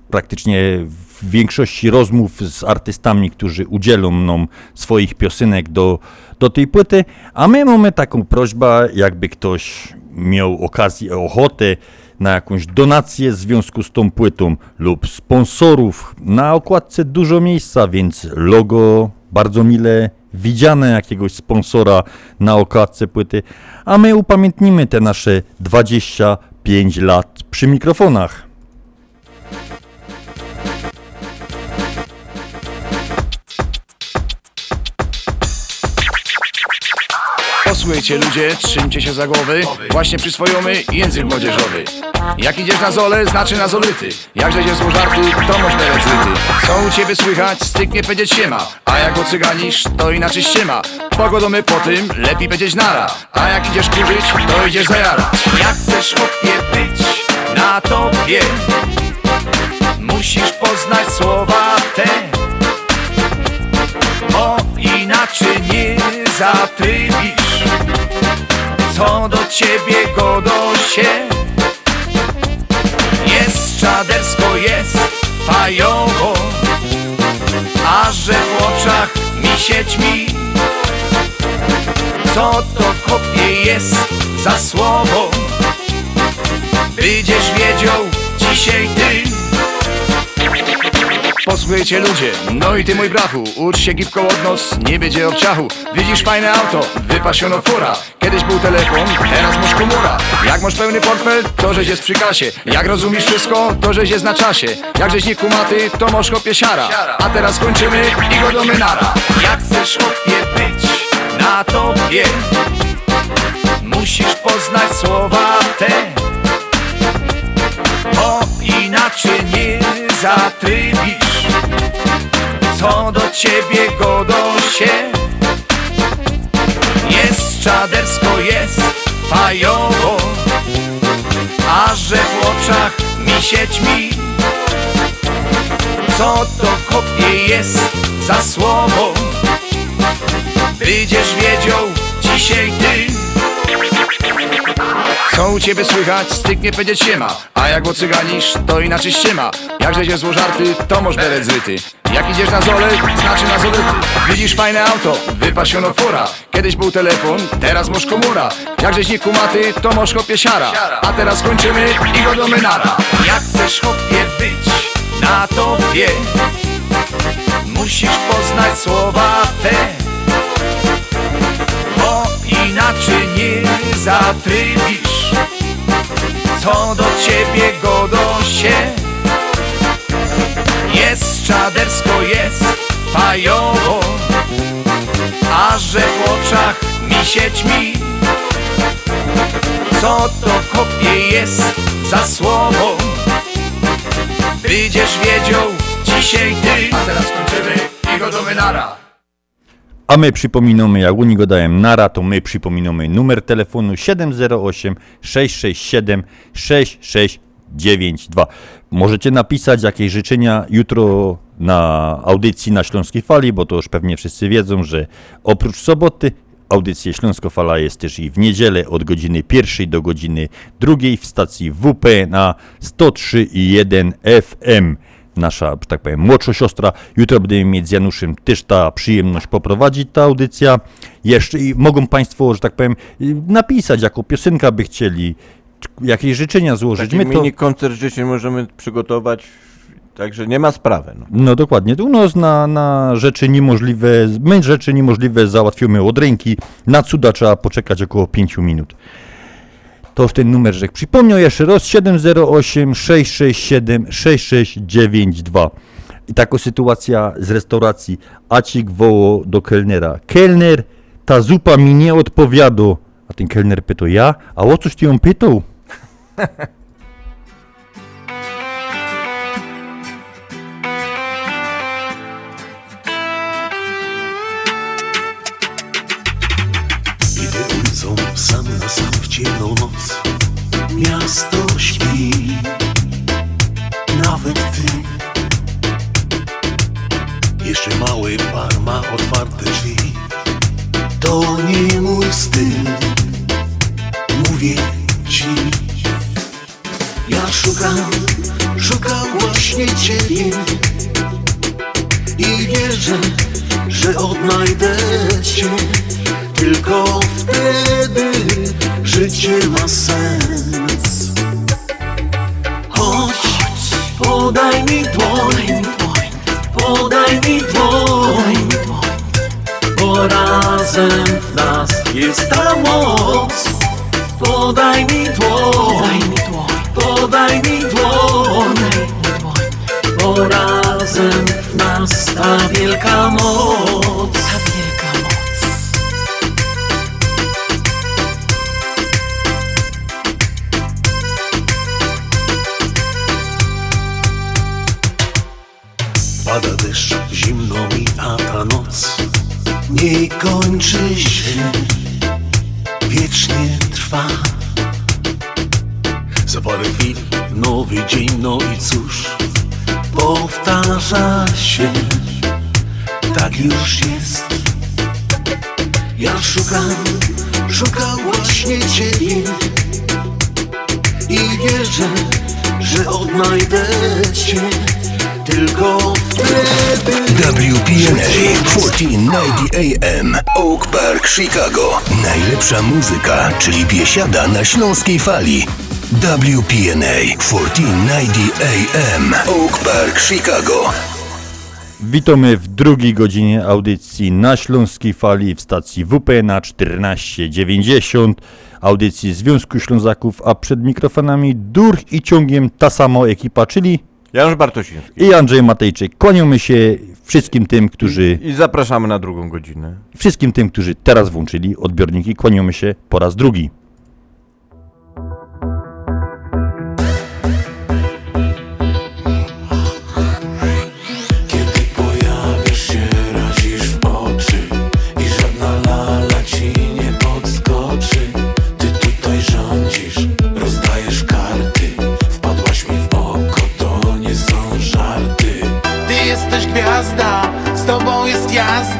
praktycznie w większości rozmów z artystami, którzy udzielą nam swoich piosenek do, do tej płyty, a my mamy taką prośbę, jakby ktoś miał okazję, ochotę na jakąś donację w związku z tą płytą lub sponsorów. Na okładce dużo miejsca, więc logo bardzo mile widziane jakiegoś sponsora na okładce płyty, a my upamiętnimy te nasze 25 lat przy mikrofonach. Posłuchajcie ludzie, trzymcie się za głowy. Właśnie przyswojomy język młodzieżowy. Jak idziesz na zole, znaczy na zolyty Jak zejdziesz z żartu, to masz merecyty Co u ciebie słychać, styknie powiedzieć siema A jak ocyganisz, to inaczej ściema Pogodomy po tym, lepiej powiedzieć nara. A jak idziesz kurzyć, to idziesz zajarać Jak chcesz chłopie być na tobie Musisz poznać słowa te Bo inaczej nie zatrybisz Co do ciebie godo się Jest czadersko, jest fajowo. A że w oczach mi się ćmi? Co to kopie jest za słowo? Będziesz wiedział dzisiaj ty Posłuchajcie ludzie, no i ty mój brachu Ucz się gipko od nos, nie będzie obciachu. Widzisz fajne auto, wypasiono fura. Kiedyś był telefon, teraz masz komura. Jak masz pełny portfel, to żeś jest przy kasie. Jak rozumiesz wszystko, to żeś jest na czasie. Jak żeś nie kumaty, to masz chłopie siara. A teraz kończymy i go do Jak chcesz chłopie być na tobie. Musisz poznać słowa te. Bo inaczej nie zatrybisz Co do ciebie godo się. Jest czadersko, jest fajowo. A że w oczach mi się ćmi. Co to kopie jest za słowo? Będziesz wiedział dzisiaj ty Co u ciebie słychać? Styknie powiedzieć się A jak ocyganisz, to inaczej się ma. Jakże się zło to możesz beret zryty. Jak idziesz na zole, znaczy na zolety Widzisz fajne auto, wypasiono fura. Kiedyś był telefon, teraz masz komura. Jakżeś nie kumaty, to masz chłopie siara. A teraz kończymy i godomy nara Jak chcesz chłopie być na tobie Musisz poznać słowa te. Bo inaczej nie zatrybisz Co do ciebie godo się Jest czadersko, jest fajowo A że w oczach mi się Co to kopie jest za słowo? Będziesz wiedział dzisiaj ty A teraz kończymy i godomy nara A my przypominamy, jak oni go dają nara, to my przypominamy numer telefonu 708 667 6692. Możecie napisać jakieś życzenia jutro na audycji na Śląskiej Fali, bo to już pewnie wszyscy wiedzą, że oprócz soboty audycja Śląskofala jest też i w niedzielę od godziny pierwszej do godziny drugiej w stacji WP na 103,1 FM nasza, że tak powiem, młodsza siostra. Jutro będziemy mieć z Januszem też ta przyjemność poprowadzić ta audycja. Jeszcze i mogą Państwo, że tak powiem, napisać, jaką piosenkę by chcieli, jakieś życzenia złożyć. Taki mini koncert życzeń możemy przygotować, także nie ma sprawy. No. No dokładnie. U nas na, na rzeczy niemożliwe, my rzeczy niemożliwe załatwimy od ręki. Na cuda trzeba poczekać około 5 minut. To w ten numer rzek. Przypomnę jeszcze raz 708 667 6692. I taka sytuacja z restauracji. Acik woło do kelnera. Kelner, ta zupa mi nie odpowiada. A ten kelner pyta, ja? A o coś ty ją pytał? ciemną noc Miasto śpi? Nawet ty. Jeszcze mały bar ma otwarte drzwi. To nie mój styl Mówię ci. Ja szukam, szukam właśnie ciebie. I wierzę, że odnajdę cię tylko wtedy życie ma sens. Chodź, podaj mi dłoń, podaj mi dłoń, bo razem w nas jest ta moc. Podaj mi dłoń, podaj mi dłoń, bo razem w nas ta wielka moc. Nie kończy się, wiecznie trwa. Za parę chwil nowy dzień, no i cóż, powtarza się, tak już jest. Ja szukam, szukam właśnie Ciebie i wierzę, że odnajdę Cię tylko wtedy. WPNA 1490 AM Oak Park, Chicago. Najlepsza muzyka, czyli biesiada na śląskiej fali. WPNA 1490 AM Oak Park, Chicago. Witamy w drugiej godzinie audycji na Śląskiej Fali w stacji WP na 1490, audycji Związku Ślązaków, a przed mikrofonami dur i ciągiem ta sama ekipa, czyli Janusz Bartosiński i Andrzej Matejczyk. Kłaniamy się wszystkim tym, którzy... i zapraszamy na drugą godzinę. Wszystkim tym, którzy teraz włączyli odbiorniki, kłaniamy się po raz drugi.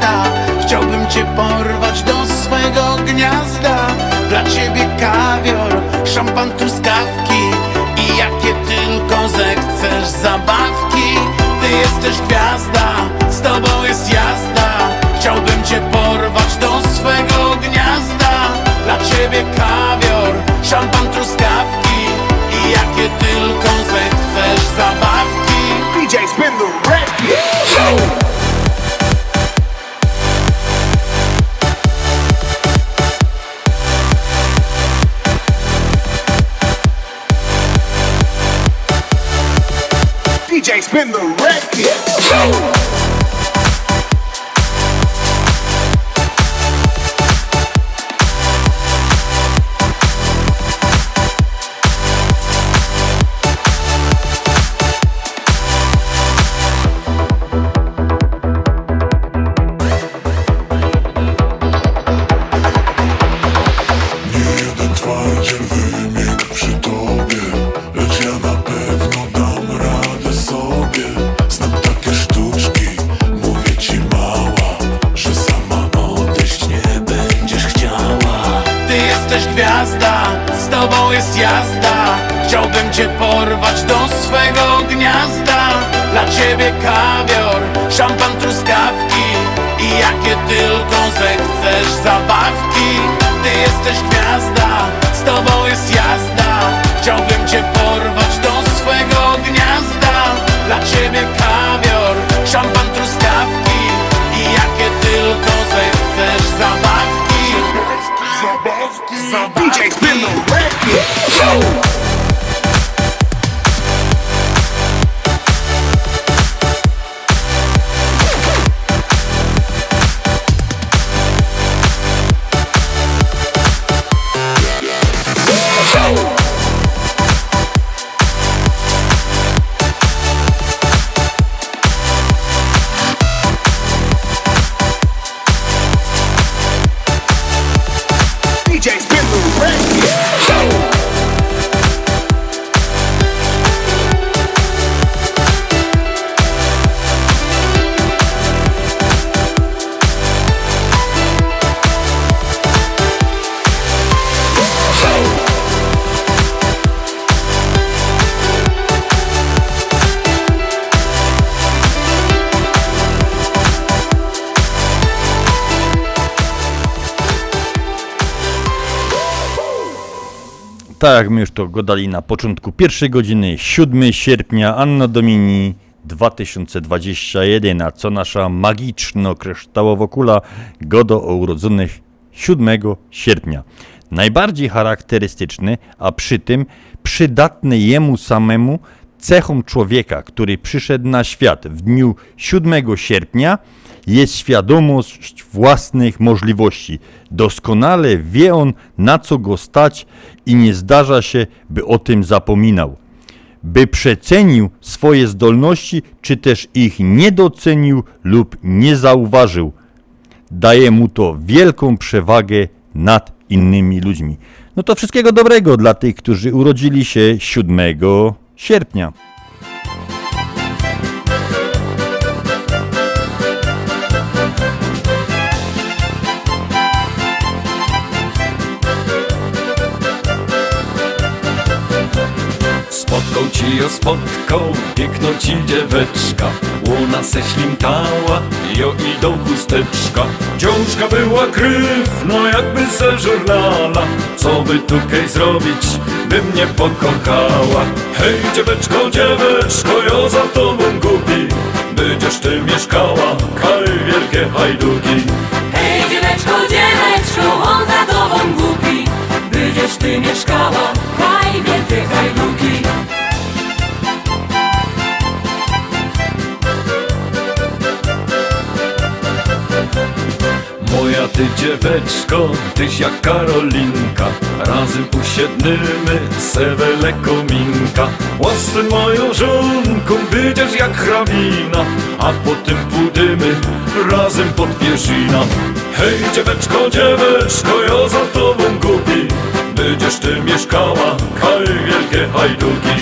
Jazda Chciałbym cię porwać do swego gniazda. Dla ciebie szampan, truskawki. I jakie tylko zechcesz zabawki. Ty jesteś gwiazda, z tobą jest jazda. Chciałbym cię porwać do swego gniazda. Dla ciebie kawior, szampan, truskawki. I jakie tylko zechcesz zabawki. DJ spin the record been the jak my już to gadali na początku pierwszej godziny, 7 sierpnia, Anno Domini 2021, a co nasza magiczno-kryształowa kula godo o urodzonych 7 sierpnia. Najbardziej charakterystyczny, a przy tym przydatny jemu samemu cechą człowieka, który przyszedł na świat w dniu 7 sierpnia, jest świadomość własnych możliwości. Doskonale wie on, na co go stać i nie zdarza się, by o tym zapominał. By przecenił swoje zdolności, czy też ich nie docenił lub nie zauważył. Daje mu to wielką przewagę nad innymi ludźmi. No to wszystkiego dobrego dla tych, którzy urodzili się 7 sierpnia. Ją spotkał, piękno ci dzieweczka. Łona se ślimtała, jo i do chusteczka. Dziążka była kryfno jakby ze żurnala. Co by tukej zrobić, by mnie pokochała? Hej dzieweczko, dzieweczko, jo za tobą głupi. Będziesz ty mieszkała, kaj wielkie hajduki. Hej dzieweczko, dzieweczko, on za tobą głupi. Będziesz ty mieszkała, kaj wielkie hajduki ty dzieweczko, tyś jak Karolinka Razem usiednymy, sewele kominka Łasem moją żonką, będziesz jak hrabina A potem pójdziemy razem pod pierzina. Hej dzieweczko, dzieweczko, ja za tobą głupi. Będziesz ty mieszkała, kaj wielkie hajduki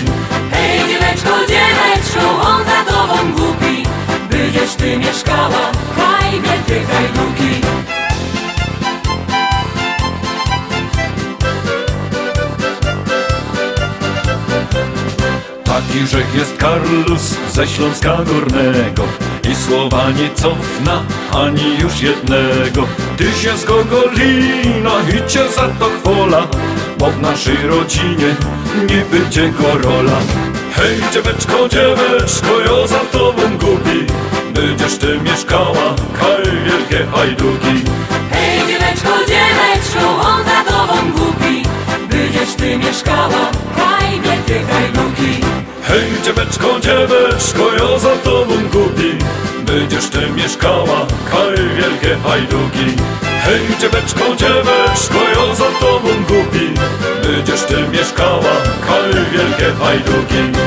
Hej dzieweczko, dzieweczko, on za tobą głupi. Będziesz ty mieszkała, kaj wielkie hajduki Zdziżek jest Karlus ze Śląska Górnego. I słowa nie cofna ani już jednego. Ty się z Gogolina i cię za to chwola Bo w naszej rodzinie nie będzie gorola. Hej dzieweczko, dzieweczko, ja za tobą gubi Będziesz ty mieszkała, kaj wielkie hajduki. Hej dzieweczko, dzieweczko, on za tobą głupi. Będziesz ty mieszkała, kaj wielkie hajduki Hej dzieweczko, dzieweczko, ja za tobą gubi Będziesz ty mieszkała, kaj wielkie hajduki Hej dzieweczko, dzieweczko, ja za tobą gubi Będziesz ty mieszkała, kaj wielkie hajduki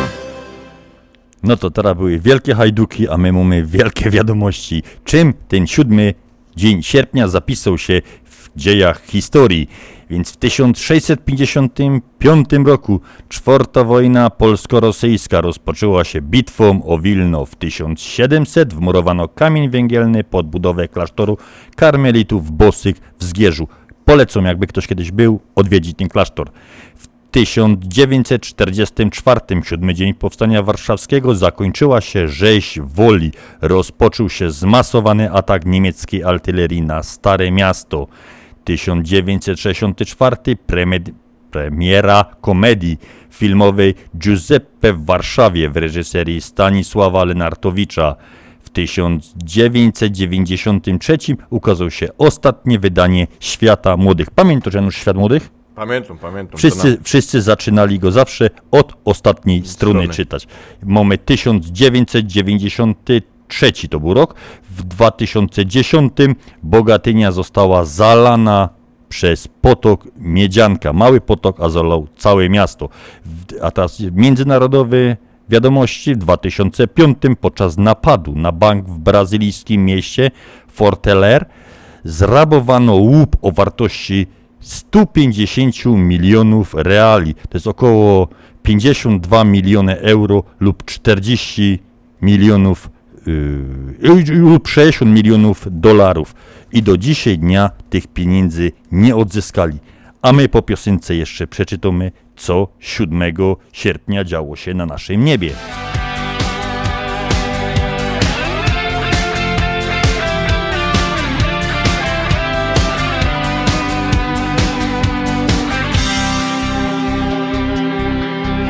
No to teraz były wielkie hajduki, a my mamy wielkie wiadomości. Czym ten siódmy dzień sierpnia zapisał się w dziejach historii? Więc w 1655 roku czwarta wojna polsko-rosyjska rozpoczęła się bitwą o Wilno. W 1700 wmurowano kamień węgielny pod budowę klasztoru karmelitów bosych w Zgierzu. Polecam, jakby ktoś kiedyś był, odwiedzić ten klasztor. W 1944, siódmy dzień powstania warszawskiego, zakończyła się rzeź Woli. Rozpoczął się zmasowany atak niemieckiej artylerii na Stare Miasto. 1964 premed- premiera komedii filmowej Giuseppe w Warszawie w reżyserii Stanisława Lenartowicza. W 1993 ukazał się ostatnie wydanie Świata Młodych. Pamiętasz Janusz Świat Młodych? Pamiętam, pamiętam. Wszyscy, na- wszyscy zaczynali go zawsze od ostatniej strony, Strony. czytać. Mamy 1993 to był rok. W 2010 Bogatynia została zalana przez potok Miedzianka. Mały potok, a zalał całe miasto. A teraz międzynarodowe wiadomości. W 2005 podczas napadu na bank w brazylijskim mieście Forteler zrabowano łup o wartości 150 milionów reali. To jest około 52 miliony euro lub 40 milionów yy, lub 60 milionów dolarów. I do dzisiaj dnia tych pieniędzy nie odzyskali. A my po piosence jeszcze przeczytamy, co 7 sierpnia działo się na naszym niebie.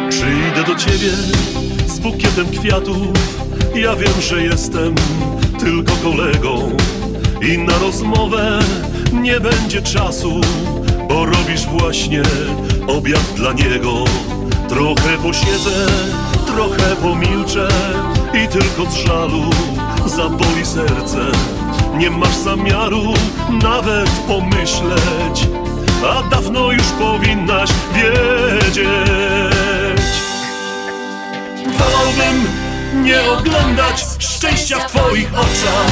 Przyjdę do ciebie z bukietem kwiatów. Ja wiem, że jestem tylko kolegą. I na rozmowę nie będzie czasu, bo robisz właśnie obiad dla niego. Trochę posiedzę, trochę pomilczę i tylko z żalu zaboli serce. Nie masz zamiaru nawet pomyśleć, a dawno już powinnaś wiedzieć. Wolałbym nie oglądać szczęścia w twoich oczach.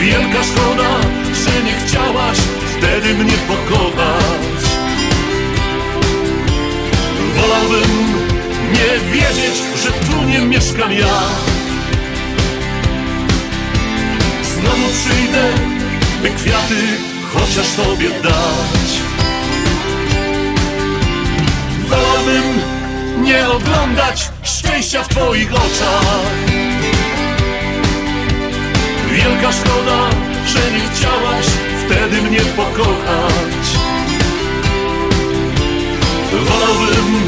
Wielka szkoda, że nie chciałaś wtedy mnie pokochać. Wolałbym nie wiedzieć, że tu nie mieszkam ja. Znowu przyjdę, by kwiaty chociaż tobie dać. Wolałbym nie oglądać szczęścia w twoich oczach. Wielka szkoda, że nie chciałaś wtedy mnie pokochać. Wolałbym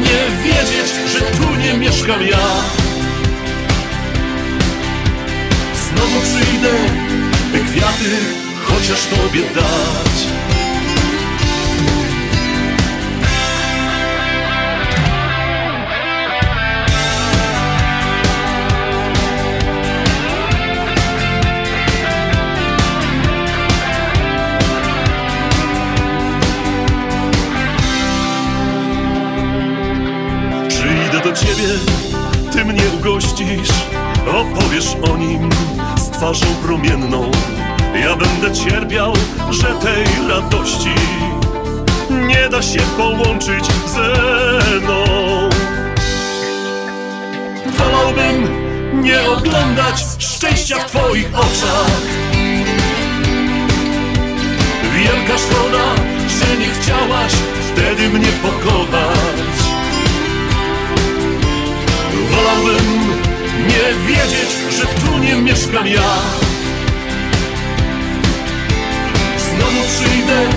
nie wiedzieć, że tu nie mieszkam ja. Znowu przyjdę, by kwiaty chociaż tobie dać ty mnie ugościsz, opowiesz o nim z twarzą promienną. Ja będę cierpiał, że tej radości nie da się połączyć ze mną. Wolałbym nie oglądać szczęścia w twoich oczach. Wielka szkoda, że nie chciałaś wtedy mnie pokochać. Wolałbym nie wiedzieć, że tu nie mieszkam ja. Znowu przyjdę,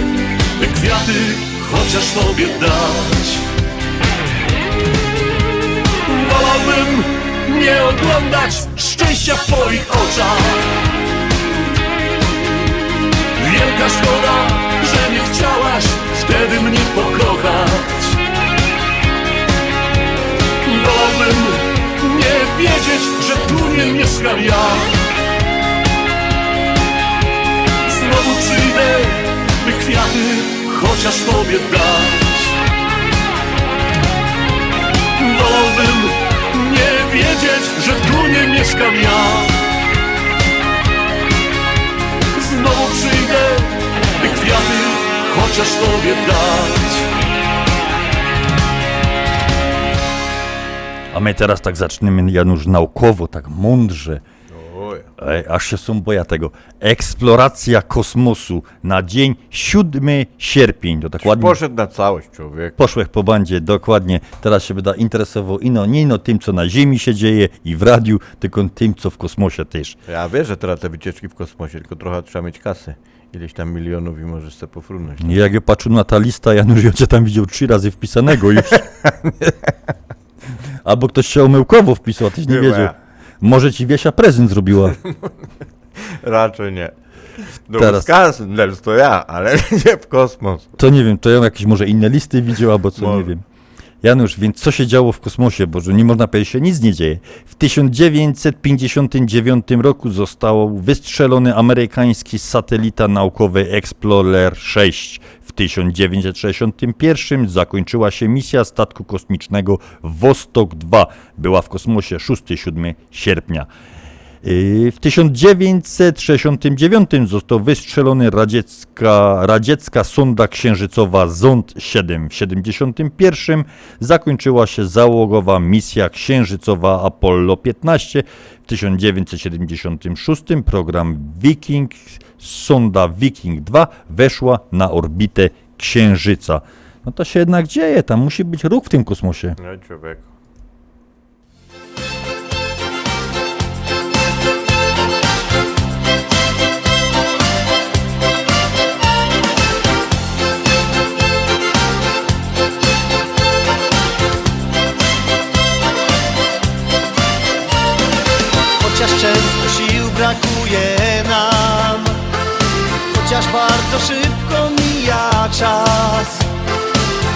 by kwiaty chociaż tobie dać. Wolałbym nie oglądać szczęścia w twoich oczach. Wielka szkoda, że nie chciałaś wtedy mnie pokochać. Wolałbym nie wiedzieć, że tu nie mieszkam ja. Znowu przyjdę, by kwiaty chociaż tobie dać. Wolałbym nie wiedzieć, że tu nie mieszkam ja. Znowu przyjdę, by kwiaty chociaż tobie dać A my teraz tak zaczniemy, Janusz, naukowo, tak mądrze. Oj. Ej, aż się są boja tego. Eksploracja kosmosu na dzień 7 sierpień. To dokładnie. Poszedł na całość człowiek. Poszłech po bandzie, dokładnie. Teraz się będę interesował ino, nie ino tym, co na Ziemi się dzieje i w radiu, tylko tym, co w kosmosie też. Ja wiem, że teraz te wycieczki w kosmosie, tylko trochę trzeba mieć kasy. Ileś tam milionów i możesz sobie pofrunąć. I Jak ja patrzę na ta lista, Janusz, ja cię tam widział trzy razy wpisanego już. Albo ktoś się omyłkowo wpisał, a tyś nie wiedział. Może ci Wiesia prezent zrobiła. Raczej nie. Do Teraz- Dels to ja, ale nie w kosmos. To nie wiem, to ja jakieś może inne listy widział, albo co, Może. nie wiem. Janusz, więc co się działo w kosmosie? Bo że nie można powiedzieć, że nic nie dzieje. W 1959 roku został wystrzelony amerykański satelita naukowy Explorer 6. W 1961 zakończyła się misja statku kosmicznego Vostok 2. Była w kosmosie 6-7 sierpnia. Yy, W 1969 został wystrzelony radziecka, radziecka sonda księżycowa Zond 7. W 1971 zakończyła się załogowa misja księżycowa Apollo 15. W 1976 program Viking, sonda Viking 2 weszła na orbitę Księżyca. No to się jednak dzieje, tam musi być ruch w tym kosmosie. No człowiek. Chociaż często sił brakuje nam. Chociaż bardzo szybko mija czas.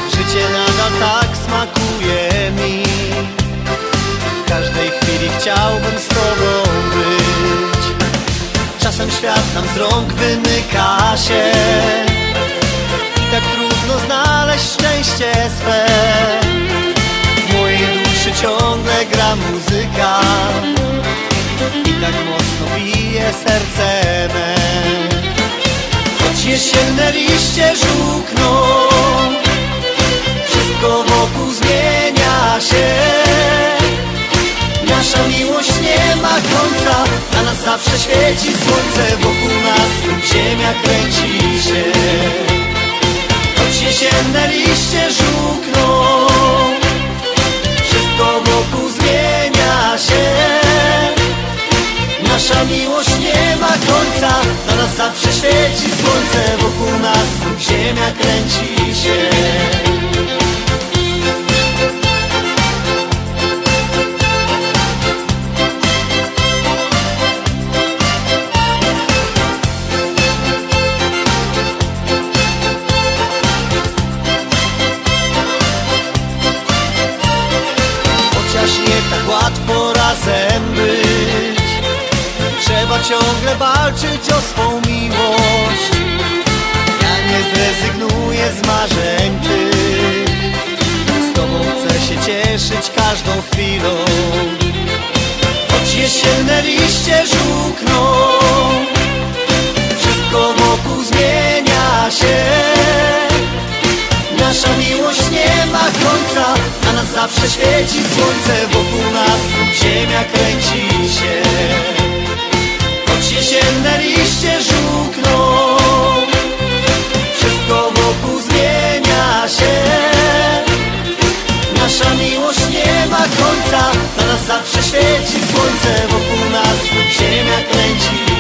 Życie nadal tak smakuje mi. W każdej chwili chciałbym z tobą być. Czasem świat nam z rąk wymyka się. I tak trudno znaleźć szczęście swe. W mojej duszy ciągle gra muzyka i tak mocno bije serce me Choć jesienne liście żółkną Wszystko wokół zmienia się. Nasza miłość nie ma końca Na nas zawsze świeci słońce. Wokół nas ziemia kręci się. Choć jesienne liście żółkną Nasza miłość nie ma końca. Na nas zawsze świeci słońce. Wokół nas ziemia kręci się. Chociaż nie tak łatwo razem być Trzeba ciągle walczyć o swą miłość. Ja nie zrezygnuję z marzeń tych. Z tobą chcę się cieszyć każdą chwilą. Choć jesienne liście żółkną Wszystko wokół zmienia się. Nasza miłość nie ma końca Na nas zawsze świeci słońce. Wokół nas ziemia kręci się jesienne liście żółkną. Wszystko wokół zmienia się. Nasza miłość nie ma końca. Na nas zawsze świeci słońce. Wokół nas ziemia kręci.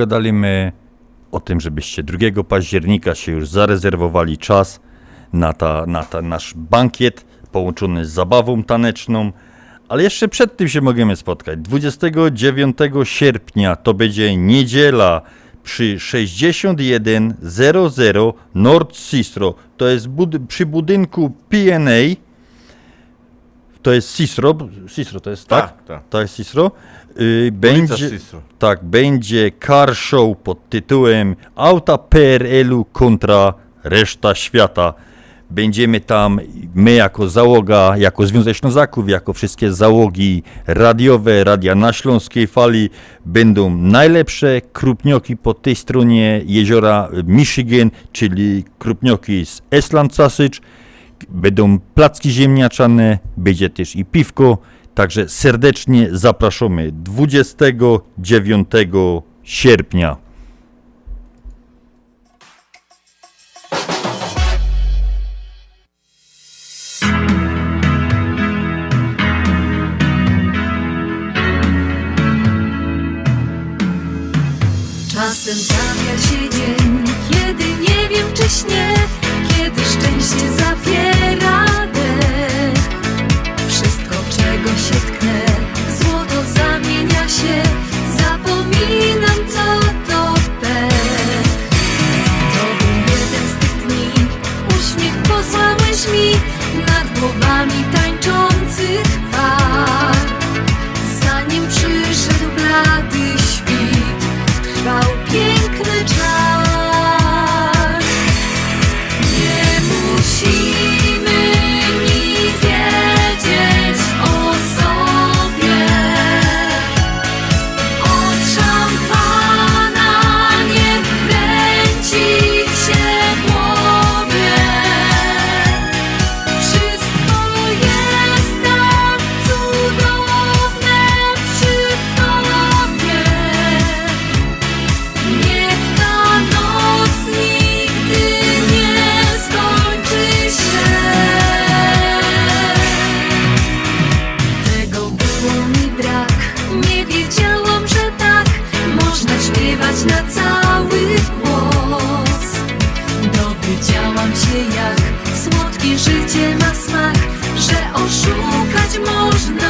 A gadaliśmy o tym, żebyście 2 października się już zarezerwowali czas na, ta, na ta nasz bankiet połączony z zabawą taneczną. Ale jeszcze przed tym się możemy spotkać. 29 sierpnia to będzie niedziela przy 6100 North Sistro. To jest bud- przy budynku PNA. To jest Sistro. Sistro to jest tak? Tak, tak. To jest Sistro. Y, będzie, tak, będzie car show pod tytułem Auta PRL-u kontra reszta świata. Będziemy tam, my jako załoga, jako Związek Ślązaków, jako wszystkie załogi radiowe, radia na Śląskiej Fali, będą najlepsze krupnioki po tej stronie jeziora Michigan, czyli krupnioki z Esland Sausage, będą placki ziemniaczane, będzie też i piwko, także serdecznie zapraszamy 29 sierpnia. Czasem trafia się dzień, kiedy nie wiem czy śnie, kiedy szczęście zapiera życie ma smak, że oszukać można.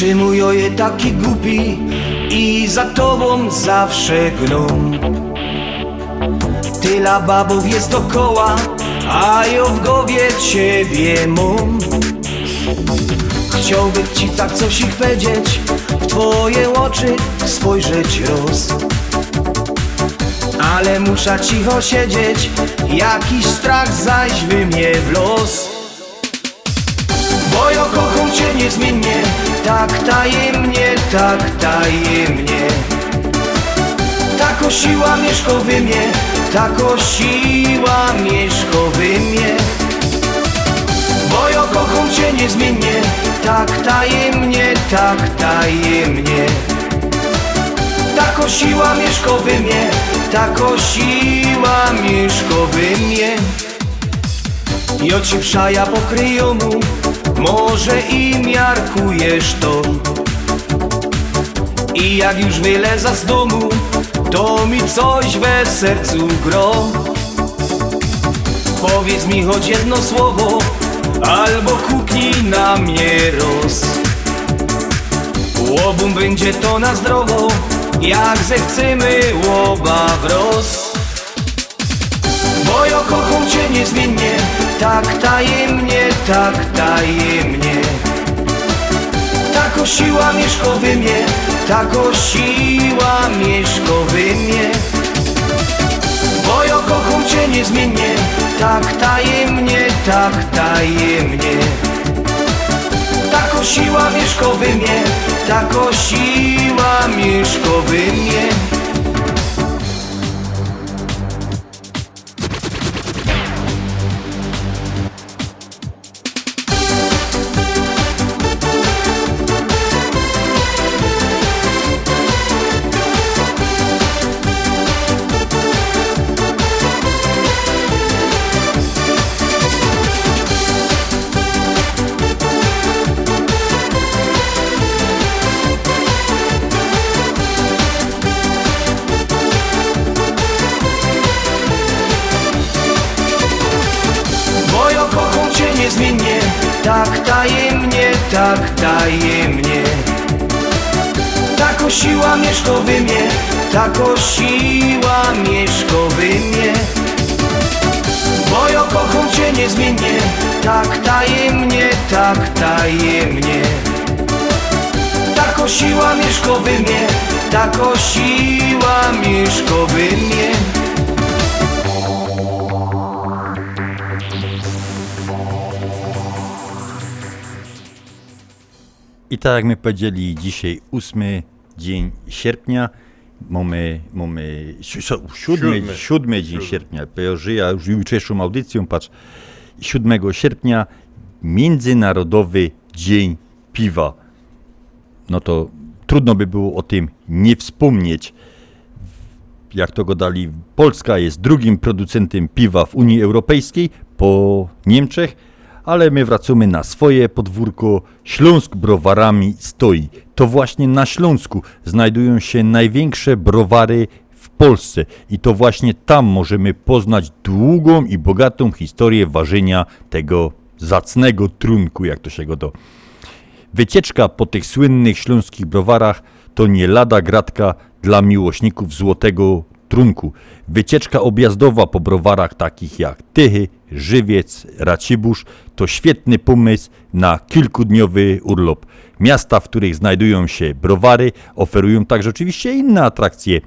Czy mój oje taki głupi i za tobą zawsze gną Tyla babów jest dokoła, a ja w głowie ciebie mam Chciałbym ci tak coś ich powiedzieć, w twoje oczy spojrzeć roz. Ale muszę cicho siedzieć, jakiś strach zaś mnie w los Bo ja kocham cię niezmiennie, tak tajemnie, tak tajemnie. Tako siła mieszko wy mnie, tako siła mieszko wy mnie. Bo ja kocham cię niezmiennie, tak tajemnie, tak tajemnie. Tako siła mieszko wy mnie, tako siła mieszko wy mnie. I oci przaja pokryją mu, może i miarkujesz to. I jak już wyleza z domu, to mi coś we sercu gro. Powiedz mi choć jedno słowo, albo kuknij na mnie roz. Łobum będzie to na zdrowo, jak zechcemy łoba wroz Bo ja kocham cię niezmiennie, tak tajemnie, tak tajemnie. Tako siła mieszko wy mnie, tako siła mieszko wy mnie. Bo ja kocham cię niezmiennie, tak tajemnie, tak tajemnie. Tako siła mieszko wy mnie, tako siła mieszko wy mnie tajemnie, tak tajemnie Tak osiła mieszkowy mnie, tak osiła mieszkowy mnie. Bo ja kocham cię niezmiennie, tak tajemnie, tak tajemnie Tak osiła mieszkowy mnie, tak osiła mieszkowy mnie I tak jak my powiedzieli, dzisiaj 8 dzień sierpnia, mamy, mamy si- si- siódmy, Siódmy. siódmy dzień sierpnia, ja już jutrzejszą audycją, patrz, 7 sierpnia, Międzynarodowy Dzień Piwa. No to trudno by było o tym nie wspomnieć. Jak to go dali, Polska jest drugim producentem piwa w Unii Europejskiej po Niemczech, ale my wracamy na swoje podwórko. Śląsk browarami stoi. To właśnie na Śląsku znajdują się największe browary w Polsce i to właśnie tam możemy poznać długą i bogatą historię ważenia tego zacnego trunku, jak to się go do. Wycieczka po tych słynnych śląskich browarach to nie lada gratka dla miłośników złotego trunku. Wycieczka objazdowa po browarach takich jak Tychy, Żywiec, Racibórz to świetny pomysł na kilkudniowy urlop. Miasta, w których znajdują się browary, oferują także oczywiście inne atrakcje,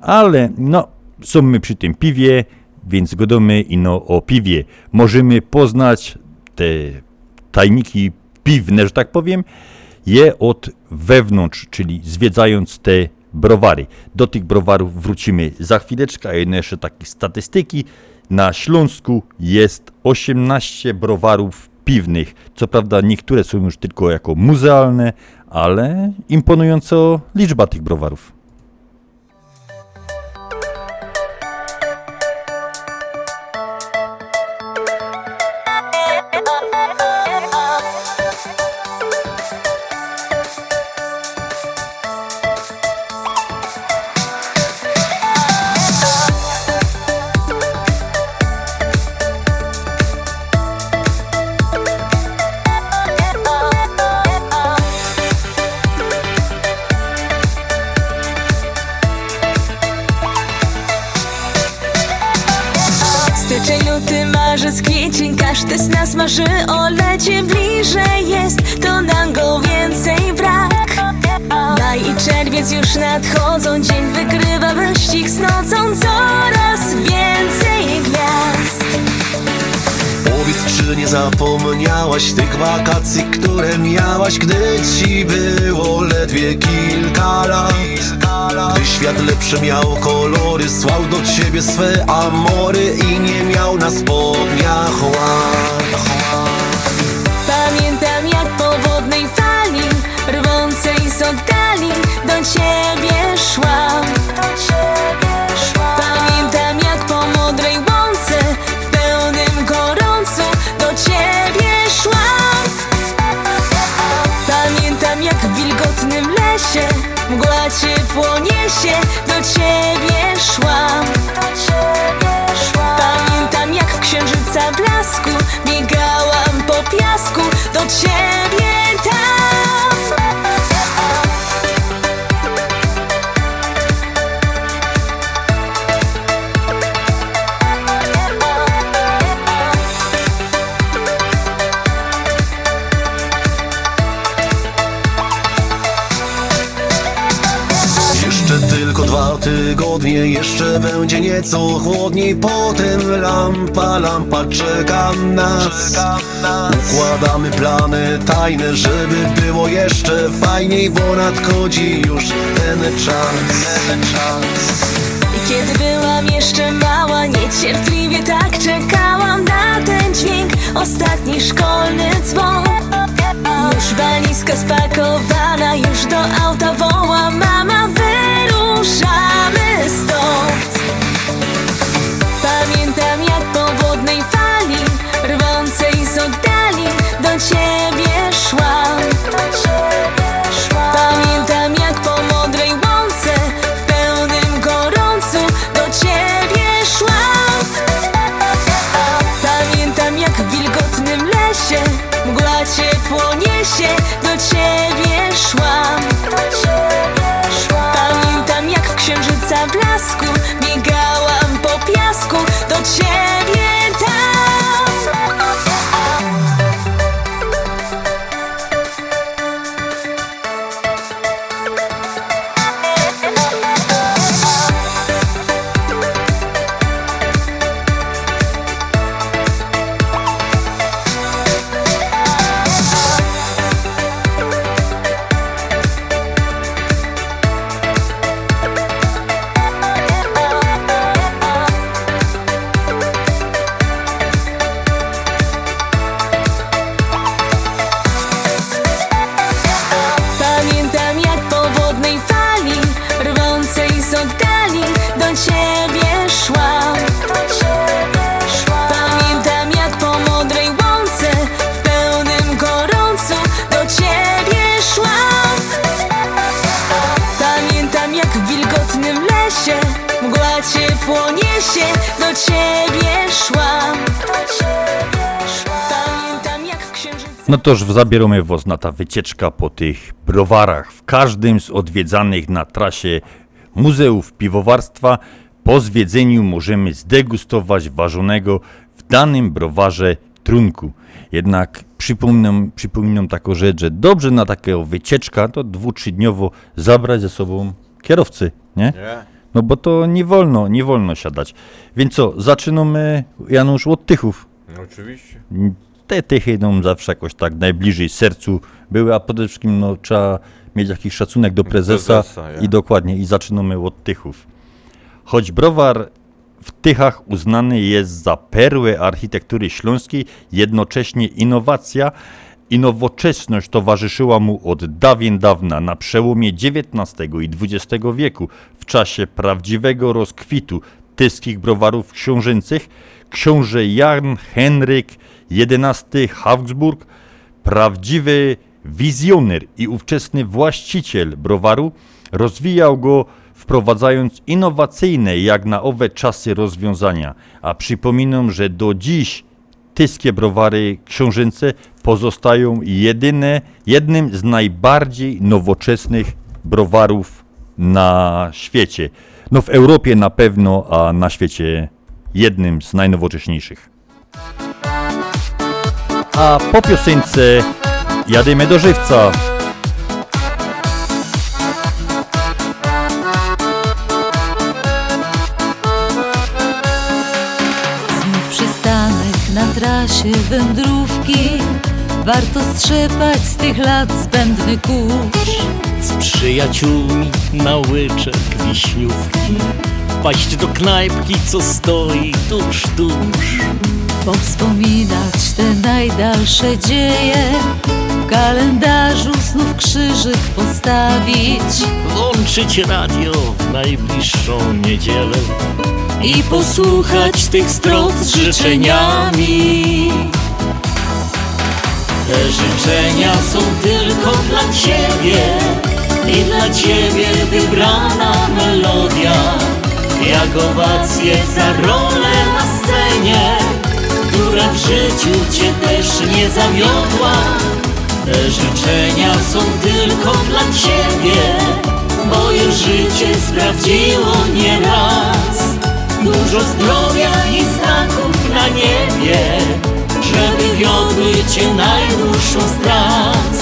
ale no, są my przy tym piwie, więc godamy ino o piwie. Możemy poznać te tajniki piwne, że tak powiem, je od wewnątrz, czyli zwiedzając te browary. Do tych browarów wrócimy za chwileczkę, a jedno jeszcze takie statystyki. Na Śląsku jest 18 browarów piwnych. Co prawda niektóre są już tylko jako muzealne, ale imponująco liczba tych browarów. Marzy o lecie Bliżej zapomniałaś tych wakacji, które miałaś, gdy ci było ledwie kilka lat? Gdy świat lepszy miał kolory, słał do ciebie swe amory i nie miał na spodniach łap. Pamiętam jak po wodnej fali Rwącej z oddali Do ciebie szłam lesie Mgła ciepło niesie Do ciebie szłam. Pamiętam jak w księżyca blasku Biegałam po piasku. Do ciebie dwa tygodnie, jeszcze będzie nieco chłodniej Potem lampa, lampa czeka nas. Układamy plany tajne, żeby było jeszcze fajniej Bo nadchodzi już ten czas. Kiedy byłam jeszcze mała Niecierpliwie tak czekałam na ten dźwięk. Ostatni szkolny dzwon. Już walizka spakowana Już do auta woła. Mama się do ciebie szłam. Pamiętam jak w księżyca blasku Biegałam po piasku. Do ciebie No toż zabieramy was na ta wycieczka po tych browarach. W każdym z odwiedzanych na trasie muzeów piwowarstwa po zwiedzeniu możemy zdegustować ważonego w danym browarze trunku. Jednak przypominam, przypominam taką rzecz, że dobrze na taką wycieczka to dwu, trzydniowo zabrać ze sobą kierowcy, nie? Nie. No bo to nie wolno, nie wolno siadać. Więc co, zaczynamy Janusz od tychów. No, oczywiście. Te tychy nam zawsze jakoś tak najbliżej sercu były, a przede wszystkim no, trzeba mieć jakiś szacunek do prezesa, prezesa, ja. i dokładnie, i zaczynamy od tychów. Choć browar w Tychach uznany jest za perłę architektury śląskiej, jednocześnie innowacja i nowoczesność towarzyszyła mu od dawien dawna na przełomie XIX i XX wieku, w czasie prawdziwego rozkwitu tyskich browarów książęcych, książę Jan Henryk XI Habsburg, prawdziwy wizjoner i ówczesny właściciel browaru, rozwijał go wprowadzając innowacyjne jak na owe czasy rozwiązania. A przypominam, że do dziś tyskie browary książęce pozostają jedyne, jednym z najbardziej nowoczesnych browarów na świecie. No w Europie na pewno, a na świecie jednym z najnowocześniejszych. A po piosence jadymy do żywca. Znów przystanek na trasie wędrówki Warto strzepać z tych lat zbędny kurz. Z przyjaciółmi na łyczek wiśniówki Wpaść do knajpki, co stoi tuż, tuż. Powspominać te najdalsze dzieje W kalendarzu znów krzyżyk postawić. Włączyć radio w najbliższą niedzielę I posłuchać tych strof z życzeniami Te życzenia są tylko dla Ciebie I dla Ciebie wybrana melodia. Jak owacje za rolę na scenie Która w życiu Cię też nie zawiodła Te życzenia są tylko dla Ciebie już życie sprawdziło nieraz Dużo zdrowia i znaków na niebie wiodły cię najdłuższą z tras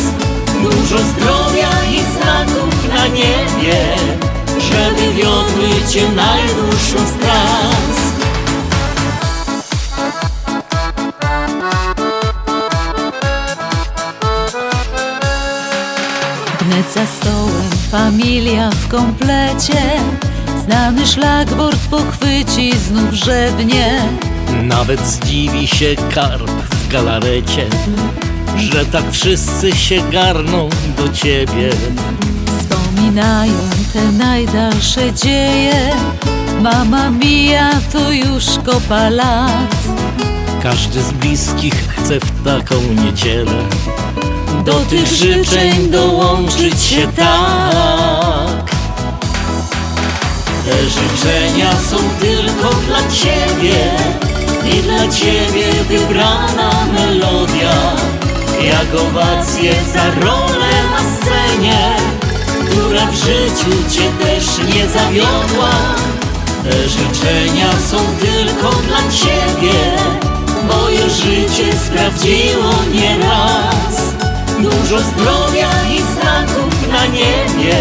Dużo zdrowia i znaków na niebie Żeby wiodły cię najdłuższą z tras Wnet za stołem familia w komplecie. Znany szlagwort pochwyci znów żebnie. Nawet zdziwi się karp w galarecie Że tak wszyscy się garną do ciebie. Wspominają te najdalsze dzieje. Mama mija to już kopa lat. Każdy z bliskich chce w taką niedzielę Do tych życzeń dołączyć się tak. Te życzenia są tylko dla Ciebie I dla Ciebie wybrana melodia. Jak owacje za rolę na scenie Która w życiu Cię też nie zawiodła. Te życzenia są tylko dla Ciebie już życie sprawdziło nieraz Dużo zdrowia i znaków na niebie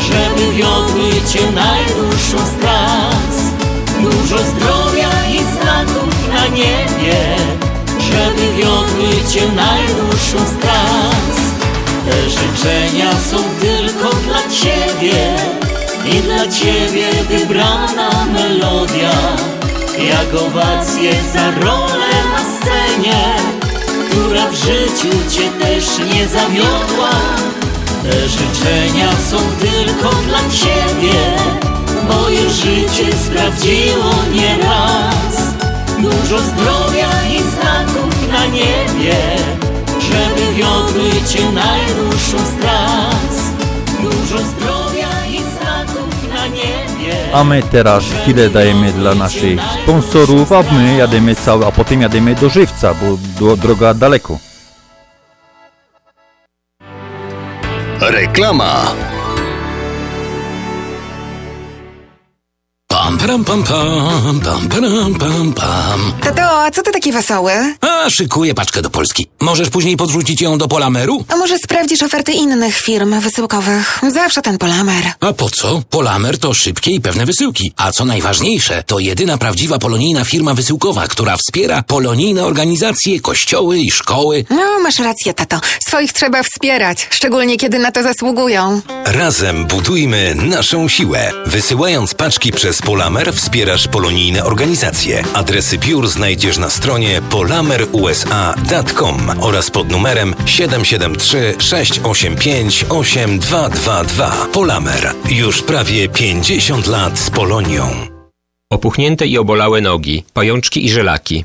żeby wiodły cię najdłuższą z tras. Dużo zdrowia niebie Żeby wiodły cię najdłuższą z Te życzenia są tylko dla ciebie I dla ciebie wybrana melodia. Jak owacje za rolę na scenie Która w życiu cię też nie zawiodła te życzenia są tylko dla Ciebie już życie sprawdziło nieraz Dużo zdrowia i znaków na niebie Żeby wiodły Cię najdłuższą z tras Dużo zdrowia i znaków na niebie A my teraz chwilę dajemy dla naszych sponsorów, a my jademy cały, a potem jademy do Żywca, bo do, droga daleko. Reklama. Pam, pam, pam, pam, pam, pam, pam, pam. Tato, a co ty taki wesoły? A, szykuję paczkę do Polski. Możesz później podrzucić ją do Polameru? A może sprawdzisz oferty innych firm wysyłkowych? Zawsze ten Polamer. A po co? Polamer to szybkie i pewne wysyłki. A co najważniejsze, to jedyna prawdziwa polonijna firma wysyłkowa, która wspiera polonijne organizacje, kościoły i szkoły. No, masz rację, tato. Swoich trzeba wspierać, szczególnie kiedy na to zasługują. Razem budujmy naszą siłę. Wysyłając paczki przez Polamer wspierasz polonijne organizacje. Adresy biur znajdziesz na stronie polamerusa.com oraz pod numerem 773 685 8222. Polamer. Już prawie 50 lat z Polonią. Opuchnięte i obolałe nogi, pajączki i żelaki,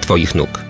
Twoich nóg.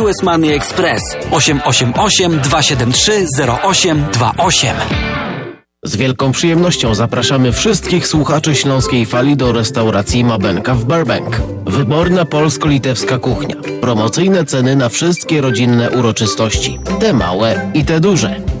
US Money Express 888 273 0828. Z wielką przyjemnością zapraszamy wszystkich słuchaczy Śląskiej Fali do restauracji Mabenka w Burbank. Wyborna polsko-litewska kuchnia. Promocyjne ceny na wszystkie rodzinne uroczystości. Te małe i te duże.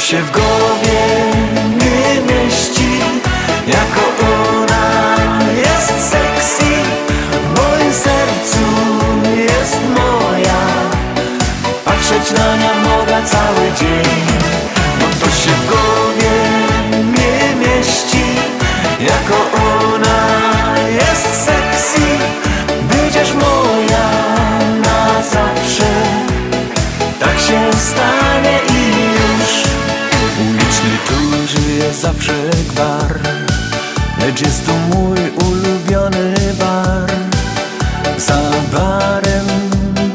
się w głowie nie mieści. Jako ona jest sexy W moim sercu jest moja. Patrzeć na nią mogę cały dzień No to się w głowie nie mieści. Jako ona jest sexy Będziesz moja na zawsze. Tak się stanie zawsze gwar Lecz jest to mój ulubiony bar. Za barem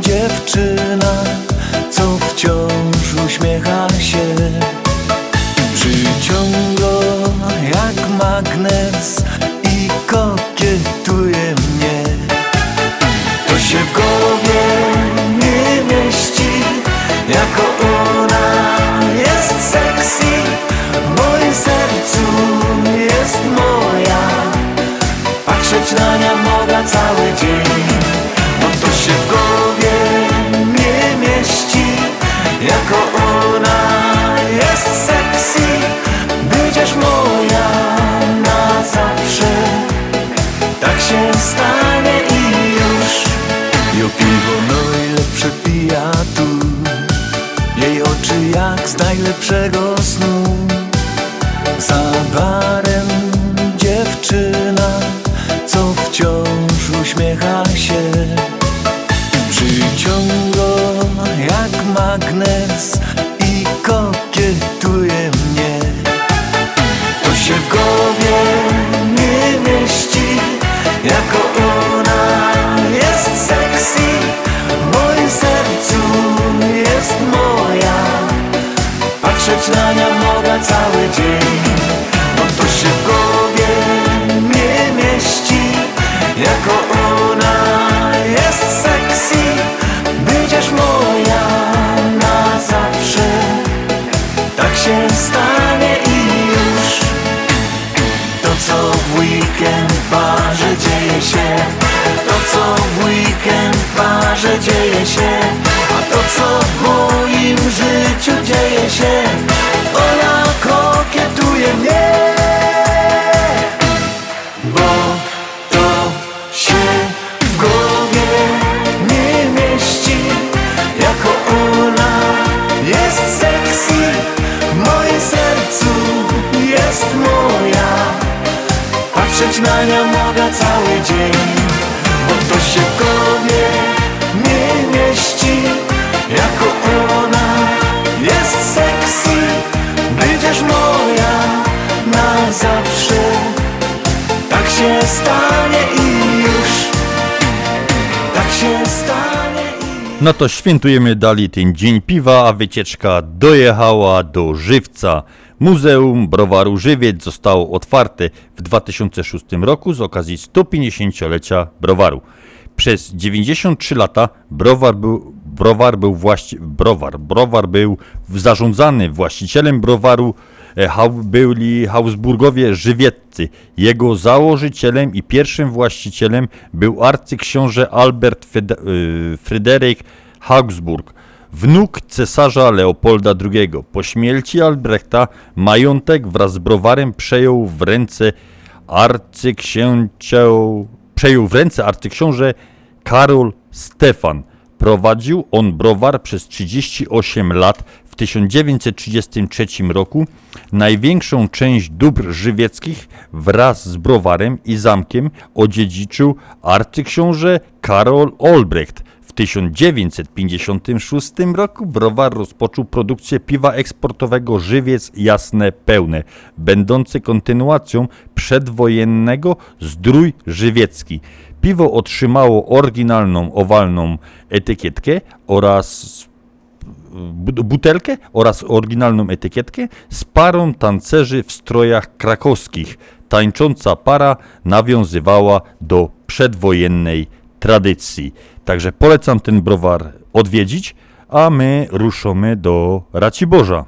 dziewczyna Co wciąż uśmiecha się. Przyciąga jak magnes I kokietuje mnie. To się w głowie nie mieści Jako sercu jest moja. Patrzeć na nią mogę cały dzień. Bo to się w głowie nie mieści. Jako ona jest sexy Będziesz moja na zawsze. Tak się stanie i już. Jo piwo no najlepsze pija tu. Jej oczy jak z najlepszego snu barem dziewczyna, co wciąż uśmiecha się. Przyciąga jak magnes i kokietuje mnie. To się w głowie nie mieści, jako ona jest sexy. W moim sercu jest moja, patrzeć na nią mogę cały dzień. Barze dzieje się A to co w moim życiu dzieje się Ona kokietuje mnie. Bo to się w głowie nie mieści. Jako ona jest sexy W moim sercu jest moja. Patrzeć na nią mogę cały dzień Bo to się w głowie Jako ona jest sexy Będziesz moja na zawsze Tak się stanie i już Tak się stanie No to świętujemy dali ten dzień piwa, a wycieczka dojechała do Żywca. Muzeum Browaru Żywiec zostało otwarte w 2006 roku z okazji 150-lecia browaru. Przez 93 lata browar był, browar był właści, browar, browar był zarządzany właścicielem browaru e, byli Habsburgowie Żywieccy. Jego założycielem i pierwszym właścicielem był arcyksiąże Albert Fede, y, Fryderyk Habsburg, wnuk cesarza Leopolda II. Po śmierci Albrechta majątek wraz z browarem przejął w ręce arcyksięcia przejął w ręce arcyksiąże Karol Stefan. Prowadził on browar przez 38 lat. W 1933 roku największą część dóbr żywieckich wraz z browarem i zamkiem odziedziczył arcyksiąże Karol Olbrecht. W 1956 roku browar rozpoczął produkcję piwa eksportowego Żywiec Jasne Pełne, będący kontynuacją przedwojennego Zdrój Żywiecki. Piwo otrzymało oryginalną owalną etykietkę oraz bu- butelkę oraz oryginalną etykietkę z parą tancerzy w strojach krakowskich. Tańcząca para nawiązywała do przedwojennej tradycji. Także polecam ten browar odwiedzić, a my ruszymy do Raciborza.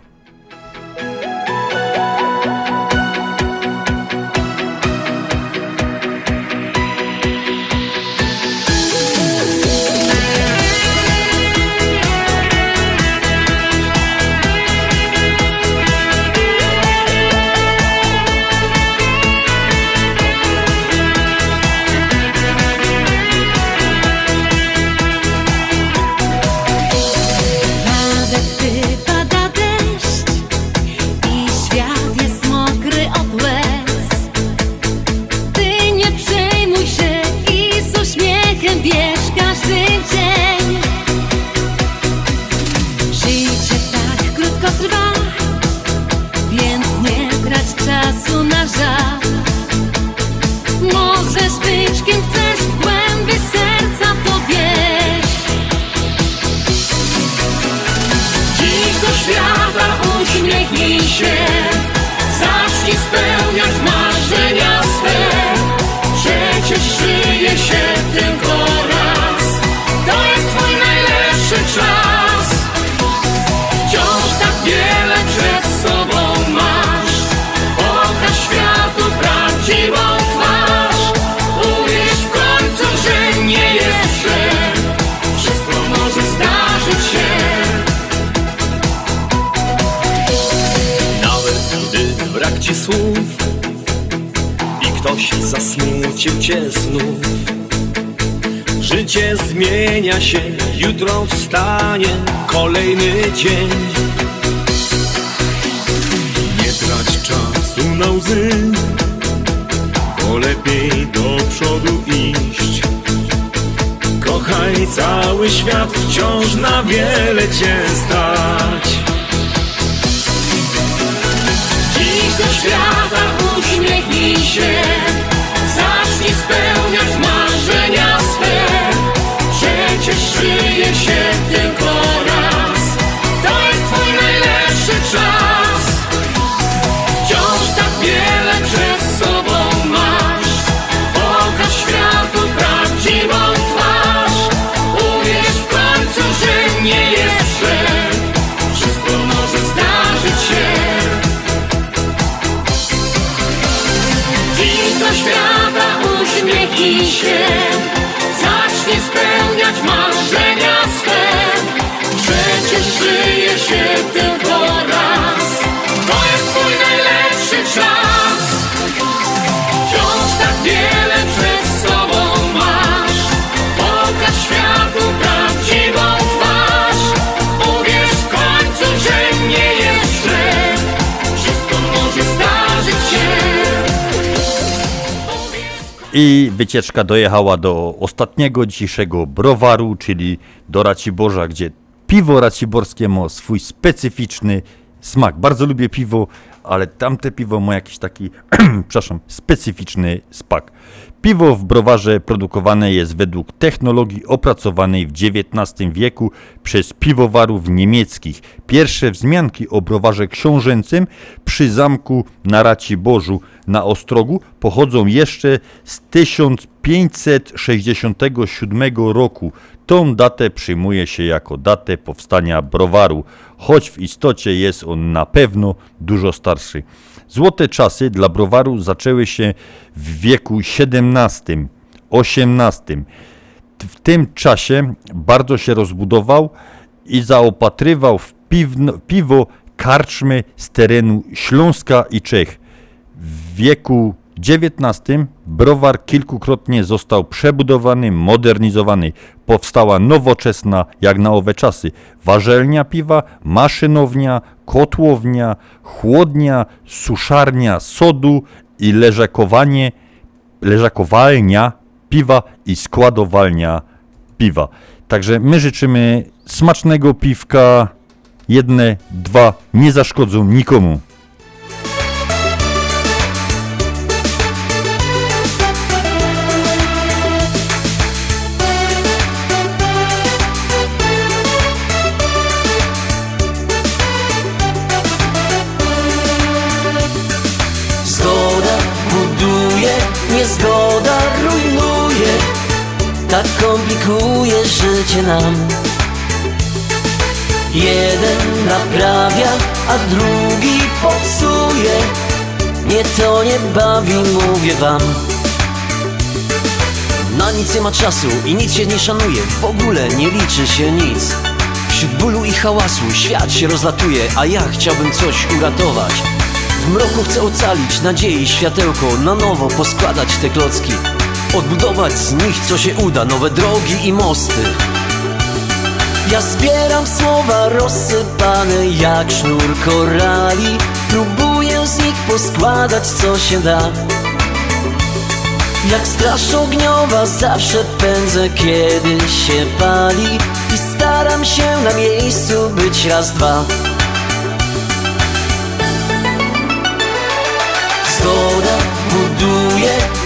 Się. Zacznij spełniać marzenia ci słów I ktoś zasmucił cię znów Życie zmienia się, jutro wstanie kolejny dzień Nie trać czasu na łzy bo lepiej do przodu iść. Kochaj cały świat, wciąż na wiele cię stać. Do świata uśmiechnij się. Zacznij spełniać marzenia swe. Przecież żyje się tylko raz. To jest twój najlepszy czas się. Spełniać marzenia swe. Przecież żyje się tylko raz. To jest twój najlepszy czas. Wciąż tak wiele przed sobą masz. Pokaż światu prawdziwą I wycieczka dojechała do ostatniego dzisiejszego browaru, czyli do Raciborza, gdzie piwo raciborskie ma swój specyficzny smak. Bardzo lubię piwo, ale tamte piwo ma jakiś taki, przepraszam, specyficzny smak. Piwo w browarze produkowane jest według technologii opracowanej w XIX wieku przez piwowarów niemieckich. Pierwsze wzmianki o browarze książęcym przy zamku na Raciborzu na Ostrogu pochodzą jeszcze z 1567 roku. Tą datę przyjmuje się jako datę powstania browaru, choć w istocie jest on na pewno dużo starszy. Złote czasy dla browaru zaczęły się w wieku XVII, XVIII. W tym czasie bardzo się rozbudował i zaopatrywał w piwo karczmy z terenu Śląska i Czech. W wieku XIX browar kilkukrotnie został przebudowany, modernizowany. Powstała nowoczesna, jak na owe czasy, warzelnia piwa, maszynownia, kotłownia, chłodnia, suszarnia sodu i leżakowanie, leżakowalnia piwa i składowalnia piwa. Także my życzymy smacznego piwka. Jedne, dwa nie zaszkodzą nikomu. Tak komplikuje życie nam. Jeden naprawia, a drugi popsuje. Nie to nie bawi, mówię wam. Na nic nie ma czasu i nic się nie szanuje. W ogóle nie liczy się nic. Wśród bólu i hałasu świat się rozlatuje A ja chciałbym coś uratować. W mroku chcę ocalić nadziei światełko Na nowo poskładać te klocki Odbudować z nich co się uda Nowe drogi i mosty. Ja zbieram słowa rozsypane jak sznur korali Próbuję z nich poskładać co się da. Jak straż ogniowa zawsze pędzę kiedy się pali I staram się na miejscu być raz, dwa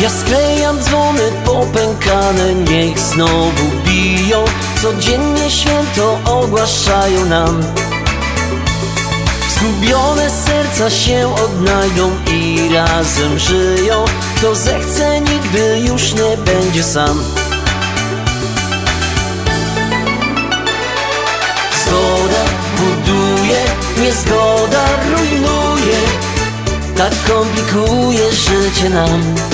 Ja sklejam dzwony popękane, niech znowu biją. Codziennie święto ogłaszają nam. Zgubione serca się odnajdą i razem żyją. Kto zechce nigdy już nie będzie sam. Zgoda buduje, niezgoda rujnuje. Tak komplikuje życie nam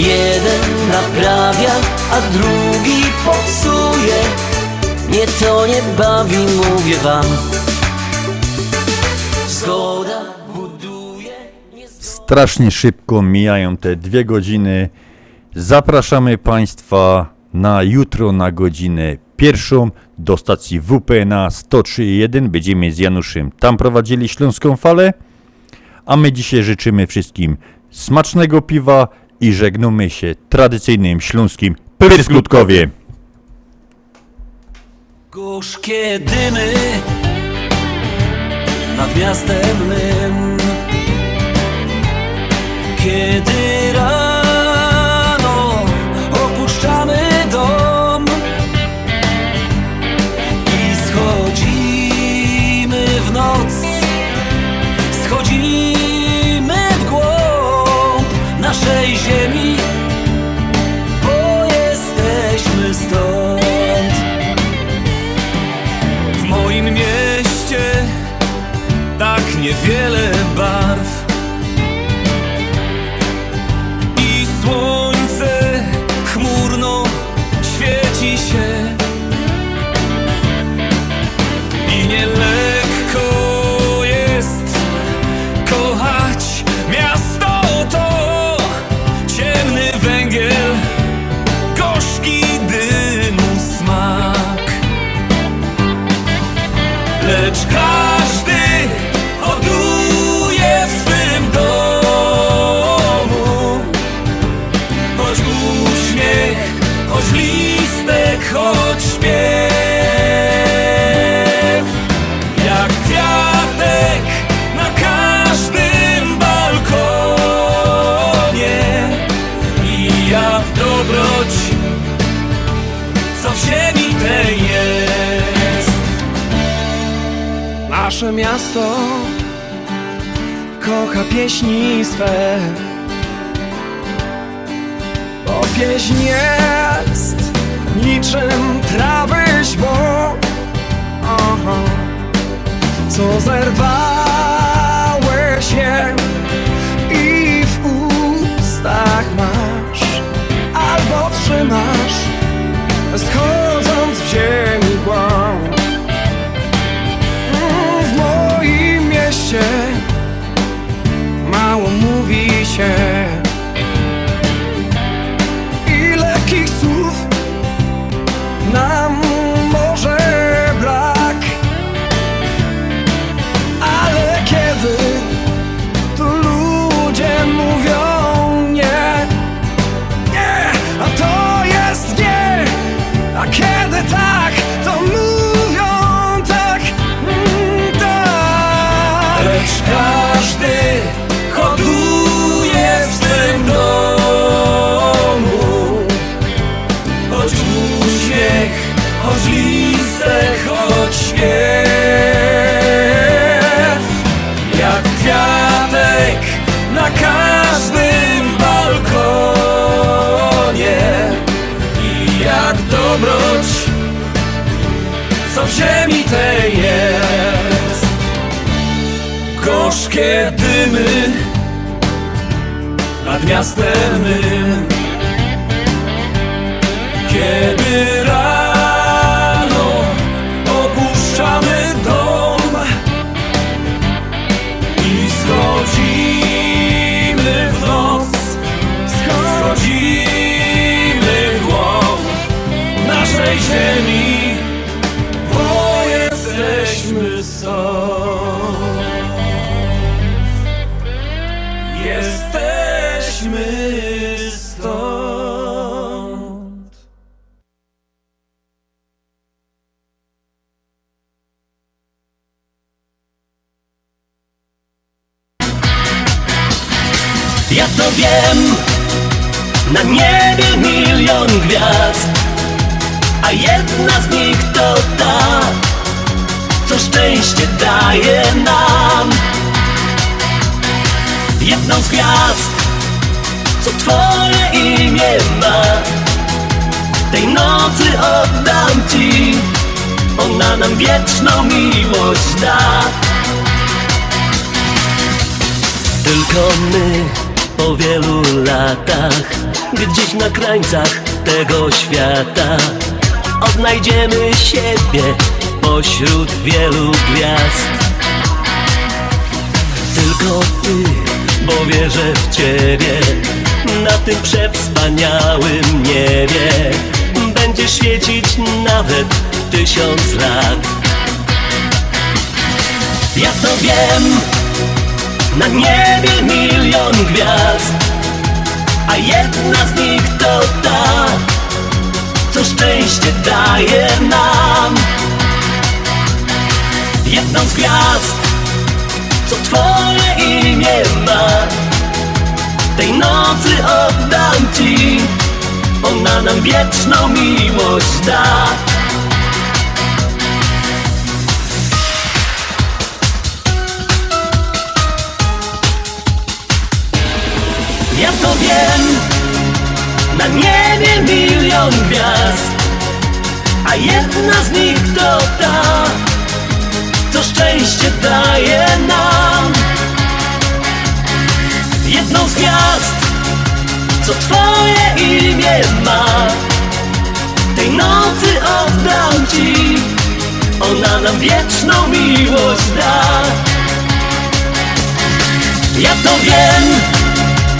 Jeden naprawia, a drugi popsuje Nie to nie bawi, mówię wam Zgoda Strasznie szybko mijają te dwie godziny. Zapraszamy Państwa na jutro na godzinę pierwszą do stacji WPNA 103.1. Będziemy z Januszem tam prowadzili Śląską Falę. A my dzisiaj życzymy wszystkim smacznego piwa i żegnamy się tradycyjnym śląskim Pyrskutkowie. Gorzkie dymy nad miastem mym Kiedy Nasze miasto kocha pieśni swe. Bo pieśń jest niczym trawy Aha. Co zerwałeś je i w ustach masz Albo trzymasz schodząc w ziemi Gorzkie dymy Nad miastem mym Kiedy rano Opuszczamy dom I schodzimy w noc Schodzimy w głąb naszej ziemi Bo jesteśmy stąd gwiazd A jedna z nich to ta, co szczęście daje nam. Jedną z gwiazd, co twoje imię ma Tej nocy oddam ci, ona nam wieczną miłość da. Tylko my po wielu latach Gdzieś na krańcach tego świata. Odnajdziemy siebie pośród wielu gwiazd. Tylko ty, bo wierzę w ciebie Na tym przewspaniałym niebie. Będzie świecić nawet tysiąc lat. Ja to wiem na niebie milion gwiazd A jedna z nich to ta Co szczęście daje nam. Jedną z gwiazd Co twoje imię ma. Tej nocy oddam ci Ona nam wieczną miłość da. Ja to wiem, na niebie milion gwiazd A jedna z nich to ta, co szczęście daje nam. Jedną z gwiazd, co twoje imię ma. Tej nocy oddam ci, ona nam wieczną miłość da. Ja to wiem,